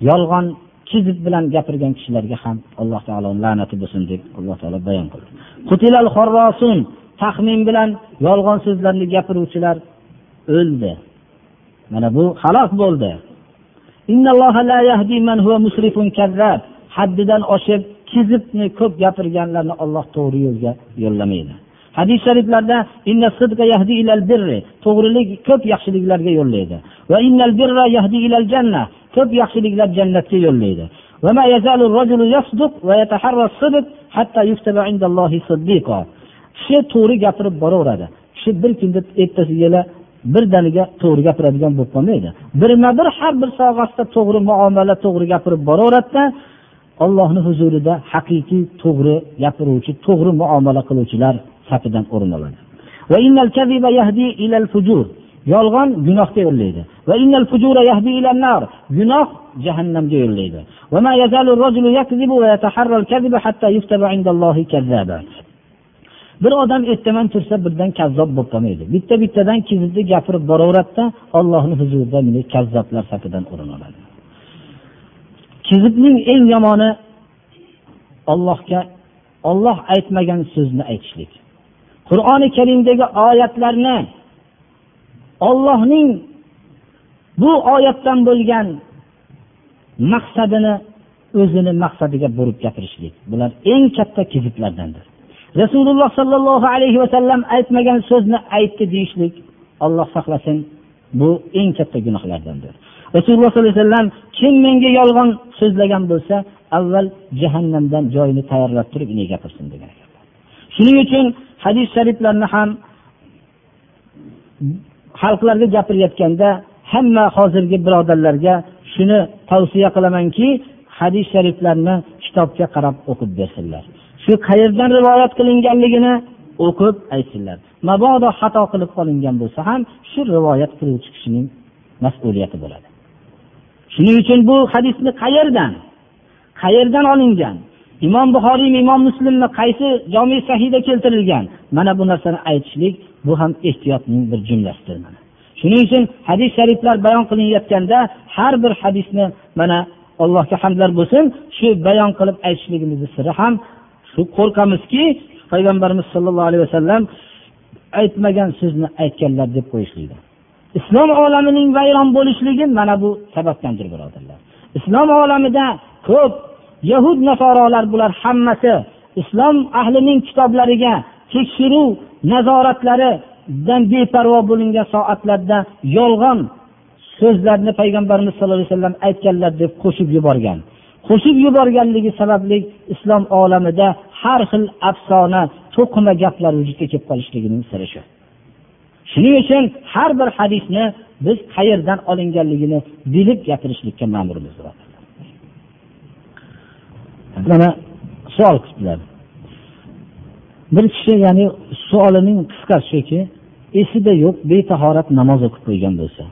yolg'on kizib bilan gapirgan kishilarga ham alloh taoloni la'nati bo'lsin deb alloh taolo bayon qildi. Taxmin bilan yolg'on so'zlarni gapiruvchilar o'ldi. Mana bu halok bo'ldi. Haddidan oshib kizibni ko'p gapirganlarni olloh to'g'ri yo'lga yo'llamaydi. hadis shariflarda to'g'rilik ko'p yaxshiliklarga yo'llaydi va innal birra yahdi ilal janna ko'p yaxshiliklar jannatga yo'llaydi وما يزال الرجل يصدق ويتحرى الصدق حتى يكتب عند الله صديقا kishi to'g'ri gapirib boraveradi kishi bir kunda ertasiga birdaniga to'g'ri gapiradigan bo'lib qolmaydi birma bir har bir sohasida to'g'ri muomala to'g'ri gapirib boraveradida ollohni huzurida haqiqiy to'g'ri gapiruvchi to'g'ri muomala qiluvchilar safidan o'rin oladi. Yolg'on gunohga yo'llaydi. Gunoh jahannamga yo'llaydi. Bir odam ertaman tursa birdan kazzob bo'lib qolmaydi. Bitta bittadan kizibni gapirib boraveradida ollohni huzurida kazzoblar safidan o'rin oladi. Kizibning eng yomoni ollohga olloh aytmagan so'zni aytishlik. Qur'oni karimdagi oyatlarni ollohning bu oyatdan bo'lgan maqsadini o'zini maqsadiga burib gapirishlik. Bular eng katta kiziblardandir rasululloh sollallohu alayhi vasallam aytmagan so'zni aytdi deyishlik olloh saqlasin bu eng katta gunohlardandir. Rasululloh sollallohu alayhi vasallam kim menga yolg'on so'zlagan bo'lsa avval jahannamdan joyini tayyorlab turib unga gapirsin degan shuning uchun hadis shariflarni ham xalqlarga gapirayotganda hamma hozirgi birodarlarga shuni tavsiya qilamanki hadis shariflarni kitobga qarab o'qib bersinlar. Shu qayerdan rivoyat qilinganligini o'qib aytsinlar. Mabodo xato qilib qolingan bo'lsa ham shu rivoyat qiluvchi kishining mas'uliyati bo'ladi. Shuning uchun bu hadisni qayerdan qayerdan olingan imom buxoriy imom muslimni qaysi jomi sahiyda keltirilgan? Mana bu narsani aytishlik bu ham ehtiyotning bir jumlasidir shuning uchun hadis shariflar bayon qilinayotganda har bir hadisni mana allohga hamdlar bo'lsin shu bayon qilib aytishligimizni siri ham shu qo'rqamizki payg'ambarimiz sollallohu alayhi vasallam aytmagan so'zni aytganlar deb qo'yishlikdan islom olamining vayron bo'lishligi mana bu sababdandir birodarlar. Islom olamida ko'p yahud nasorolar bular hammasi islom ahlining kitoblariga tekshiruv nazoratlaridan beparvo bo'lingan soatlarda yolg'on so'zlarni payg'ambarimiz sallallohu alayhi vasallam aytganlar deb qo'shib yuborgan. Qo'shib yuborganligi sababli islom olamida har xil afsona to'qima gaplar vujudga kelib qolishligining siri shu. Shuning uchun har bir hadisni biz qayerdan olinganligini bilib gapirishlikka ma'murmiz mana savol qilibdilar bir kishi ya'ni savolining qisqasi shuki esida yo'q betahorat namoz o'qib qo'ygan bo'lsa.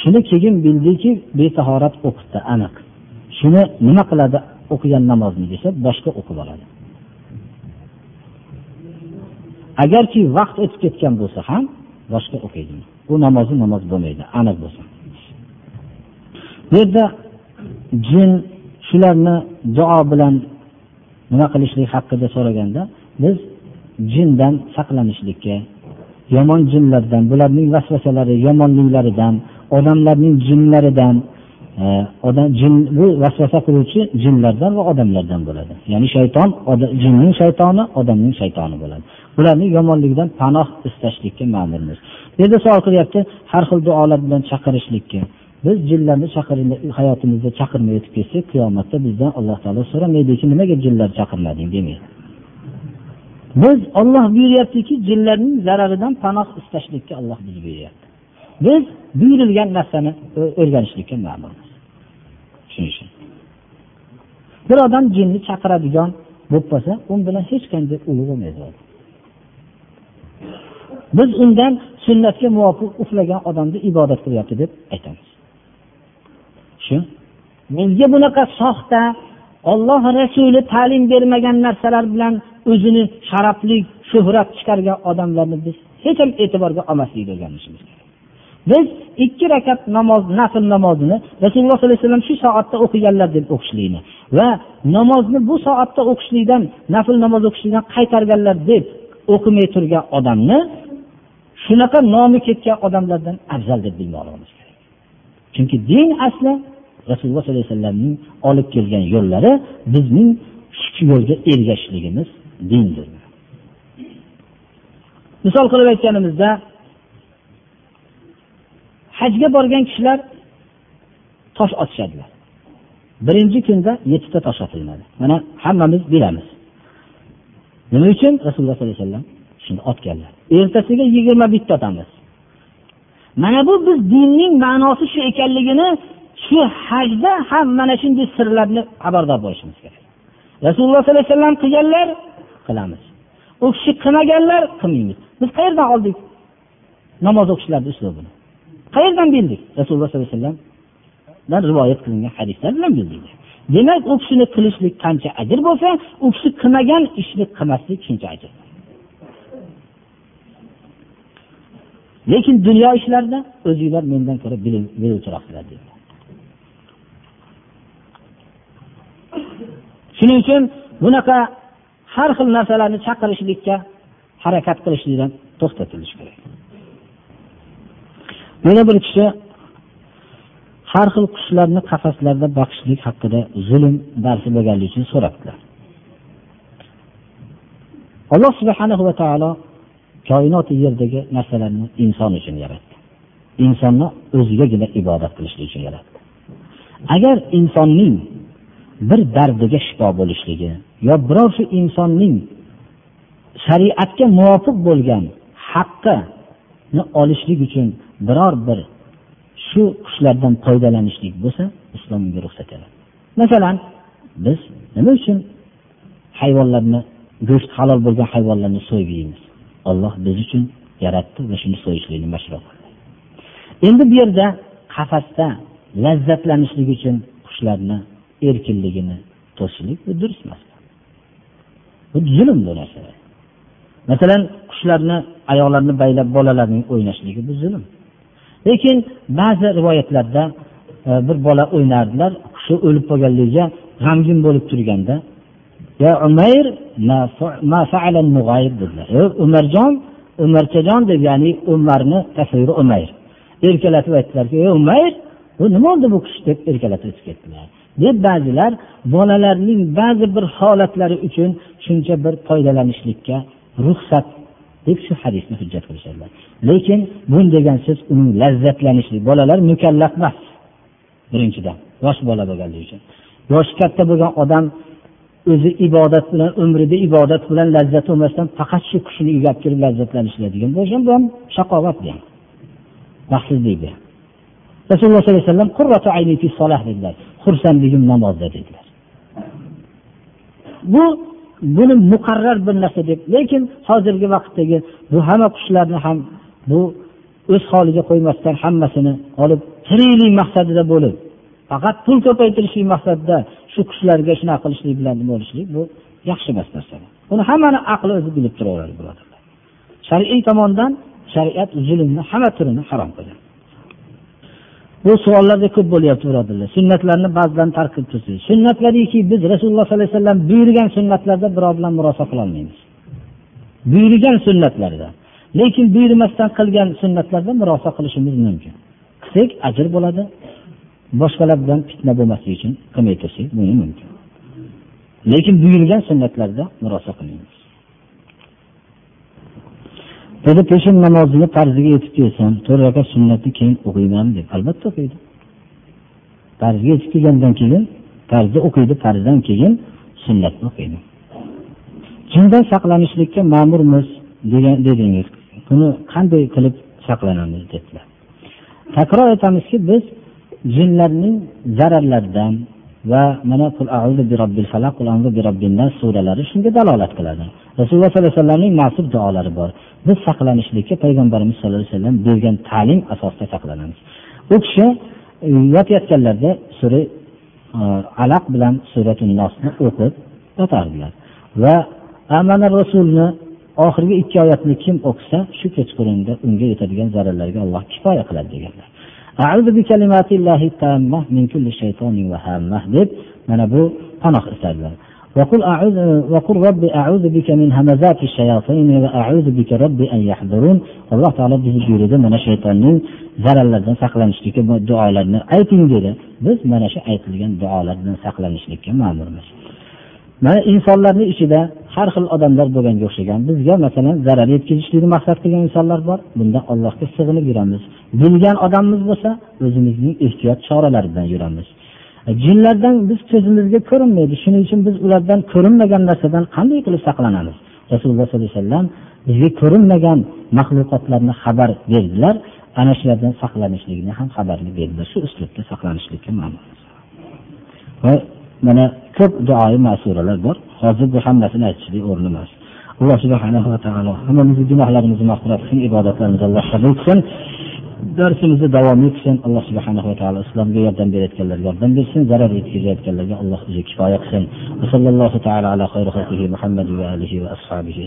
Shuni keyin bildiki betahorat o'qibdi aniq. Shuni nima qiladi? O'qigan namozni desa boshqa o'qib oladi. Agarki vaqt o'tib ketgan bo'lsa ham boshqa o'qiydi. Bu namozi namoz bo'lmaydi aniq bo'lsa bu yerda jin shularni duo bilan nima qilishlik haqida so'raganda biz jindan saqlanishlikka yomon jinlardan bularning vasvasalari yomonliklaridan odamlarning jinlaridan e, odam jin bu vasvasa qiluvchi jinlardan va odamlardan bo'ladi. Ya'ni shayton jinning shaytoni odamning shaytoni bo'ladi. Bularni yomonligidan panoh istashlikka ma'murmiz. Bu yerda savol qilyapti har xil duolar bilan chaqirishlikka. Biz jinlarni hayotimizda chaqirmay o'tib ketsak qiyomatda bizdan alloh taolo so'ramaydiki nimaga jinlar chaqirmading demaydi biz olloh buyuryaptiki jinlarning zararidan panoh istashlikka olloh bizga buyuryapti biz buyurilgan narsani o'rganishlikka ma'murmiz shuning uchun bir odam jinni chaqiradigan bo'lib qolsa u bilan hech qanday ulug' bo'lmaydi biz undan sunnatga muvofiq uxlagan odamni ibodat qilyapti deb aytamiz shu menga bunaqa soxta olloh rasuli ta'lim bermagan narsalar bilan o'zini sharafli shuhrat chiqargan odamlarni biz hech ham e'tiborga olmaslikni o'rganishimiz kerak. Biz ikki rakat namoz nafl namozini rasululloh sollallohu alayhi vasallam shu soatda o'qiganlar deb o'qishlikni va namozni bu soatda o'qishlikdan nafl namoz o'qishlikdan qaytarganlar deb o'qimay turgan odamni shunaqa nomi ketgan odamlardan afzal deb bilmoqligimiz kerak. Chunki din asli rasululloh sollallohu alayhi vasallamning olib kelgan yo'llari bizning shu yo'lga ergashishligimiz dindir. Misol qilib aytganimizda hajga borgan kishilar tosh otishadilar. Birinchi kunda yettita tosh otiladi mana hammamiz bilamiz. Nima uchun? Rasululloh sollallohu alayhi vasallam shuni otganlar ertasiga yigirma bitta otamiz. Mana bu biz dinning ma'nosi shu ekanligini shu hajda ham mana shunday sirlarni xabardor bo'lishimiz kerak. Rasululloh sollallohu alayhi vasallam qilganlar qilamiz. U kishi qilmaganlar qilmaymiz. Biz qayerdan oldik namoz o'qishlarni uslubini? Qayerdan bildik? Rasululloh sollallohu alayhi vasallamdan rivoyat qilingan hadislar bilan bildik. Demak u kishini qilishlik qancha ajr bo'lsa u kishi qilmagan ishni qilmaslik shuncha ajr. Lekin dunyo ishlarida o'zinglar mendan ko'ra biluvchiroqsizlar deydi shuning uchun bunaqa har xil narsalarni chaqirishlikka harakat qilishlikdan to'xtatilishi kerak. Yana bir kishi har xil qushlarni qafaslarda boqishlik haqida zulm darsi bo'lganligi uchun so'rabdilar. Alloh subhanahu va taolo koinoti yerdagi narsalarni inson uchun yaratdi. Insonni o'zigagina ibodat qilishlik uchun yaratdi. Agar insonning bir dardiga shifo bo'lishligi yo biror shu insonning shariatga muvofiq bo'lgan haqqini olishlik uchun biror bir shu qushlardan foydalanishlik bo'lsa islom unga ruxsat beradi. Masalan biz nima uchun hayvonlarni go'sht halol bo'lgan hayvonlarni so'yib yeymiz olloh biz uchun yaratdi va shuni so'yishlikni mashru qildi. Endi bu yerda qafasda lazzatlanishlik uchun qushlarni erkinligini to'sishlik bu durust emas. Bu zulm bu narsa masalan qushlarni oyoqlarini baylab bolalarning o'ynashligi bu zulm. Lekin ba'zi rivoyatlarda e, bir bola o'ynardilar hushi o'lib qolganligiga g'amgin bo'lib turganda ya umayr dedilar. Umarjon umarchajon deb ya'ni umarni tasviri umayr. Erkalatib aytdilarki ey umayr bu nima bo'ldi bu qush? deb erkalatib o'tib ketdilar. Deb ba'zilar bolalarning ba'zi bir holatlari uchun shuncha bir foydalanishlikka ruxsat deb shu hadisni hujjat qilishadilar. Lekin bun degan so'z uning lazzatlanishlik bolalar mukallaf emas. Birinchidan yosh bola bo'lganligi uchun. Yoshi katta bo'lgan odam o'zi ibodat bilan umrida ibodat bilan lazzat olmasdan faqat shu qushni uyiga olib kirib lazzatlanish bo'lsa bu ham shaqovat bu ham baxtsizlik bu rasululloh sollallohu alayhi vasallam dedilar. Xursandligim namozda dedilar. Bu buni muqarrar bir narsa deb lekin hozirgi vaqtdagi bu hamma qushlarni ham bu o'z holiga qo'ymasdan hammasini olib tiriklik maqsadida bo'lib faqat pul ko'paytirishlik maqsadida shu qushlarga shunaqa qilishlik bilan nima bo'lishlik bu yaxshi emas narsa buni hammani aqli o'zi bilib turaveradi birodarlar. Shar'iy tomondan shariat zulmni hamma turini harom qilgan bu savollarda ko'p bo'lyapti birodarlar. Sunnatlarni ba'zilarini tark qilib tursiz sunnatlariki biz rasululloh sollallohu alayhi vasallam buyurgan sunnatlarda birov bilan murosa qilolmaymiz buyurgan sunnatlarda. Lekin buyurmasdan qilgan sunnatlarda murosa qilishimiz mumkin. Qilsak ajr bo'ladi. Boshqalar bilan fitna bo'lmasligi uchun qilmay tursak mumkin. Lekin buyurgan sunnatlarda murosa qilmaymiz. Dedi peshin namozini farziga yetib kelsam to'rt rakat sunnatni keyin o'qiyman deb. Albatta o'qiydi. Farzga yetib kelgandan keyin farzni o'qiydi farzdan keyin sunnatni o'qiydi. Jindan saqlanishlikka ma'murmiz degan dedingiz. Buni qanday qilib saqlanamiz dedilar. Takror aytamizki biz jinlarning zararlaridan va mana suralari shunga dalolat qiladi. Rasululloh sollallohu alayhi vasallamning masub duolari bor. Biz saqlanishlikka payg'ambarimiz sallallohu alayhi vasallam bergan ta'lim asosida saqlanamiz. U kishi e, yotayotganlarida sura e, alaq bilan suratul nosni o'qib yotardilar. Va amana rasulni oxirgi ikki oyatni kim o'qisa shu kechqurunda unga yetadigan zararlarga alloh kifoya qiladi deganlar. Deb mana bu panoh istadilar وقل أعوذ وقل رب أعوذ بك من همزات الشياطين وأعوذ بك رب أن يحضرون alloh taolo bizni buyurdi mana shaytonning zararlaridan saqlanishlikka duolarni ayting dedi biz mana shu aytilgan duolardan saqlanishlikka ma'murmiz mana insonlarni ichida har xil odamlar bo'lganga o'xshagan bizga masalan zarar yetkazishlikni maqsad qilgan insonlar bor bunda allohga sig'inib yuramiz bilgan odamimiz bo'lsa o'zimizning ehtiyot choralari bilan yuramiz E, jinlardan biz ko'zimizga ko'rinmaydi. Shuning uchun biz ulardan ko'rinmagan narsadan qanday qilib saqlanamiz? Rasululloh sollallohu alayhi vasallam bizga ko'rinmagan maxluqotlarni xabar berdilar. Ana shulardan saqlanishlikni ham xabarni berdilar. Shu uslubda saqlanishlikka va mana ko'p duoi masuralar bor. Hozir bu hammasini aytishlik o'rni emas. Alloh subhanava taolo hammamizni gunohlarimizni mag'firat qilsin ibodatlarimizni alloh qabul qilsin. Darsimizni davom etsin alloh subhanahu va taolo islomga yordam berayotganlarga yordam bersin zarar yetkazayotganlarga alloh o'zi kifoya qilsin muhammad va alihi va ashabihi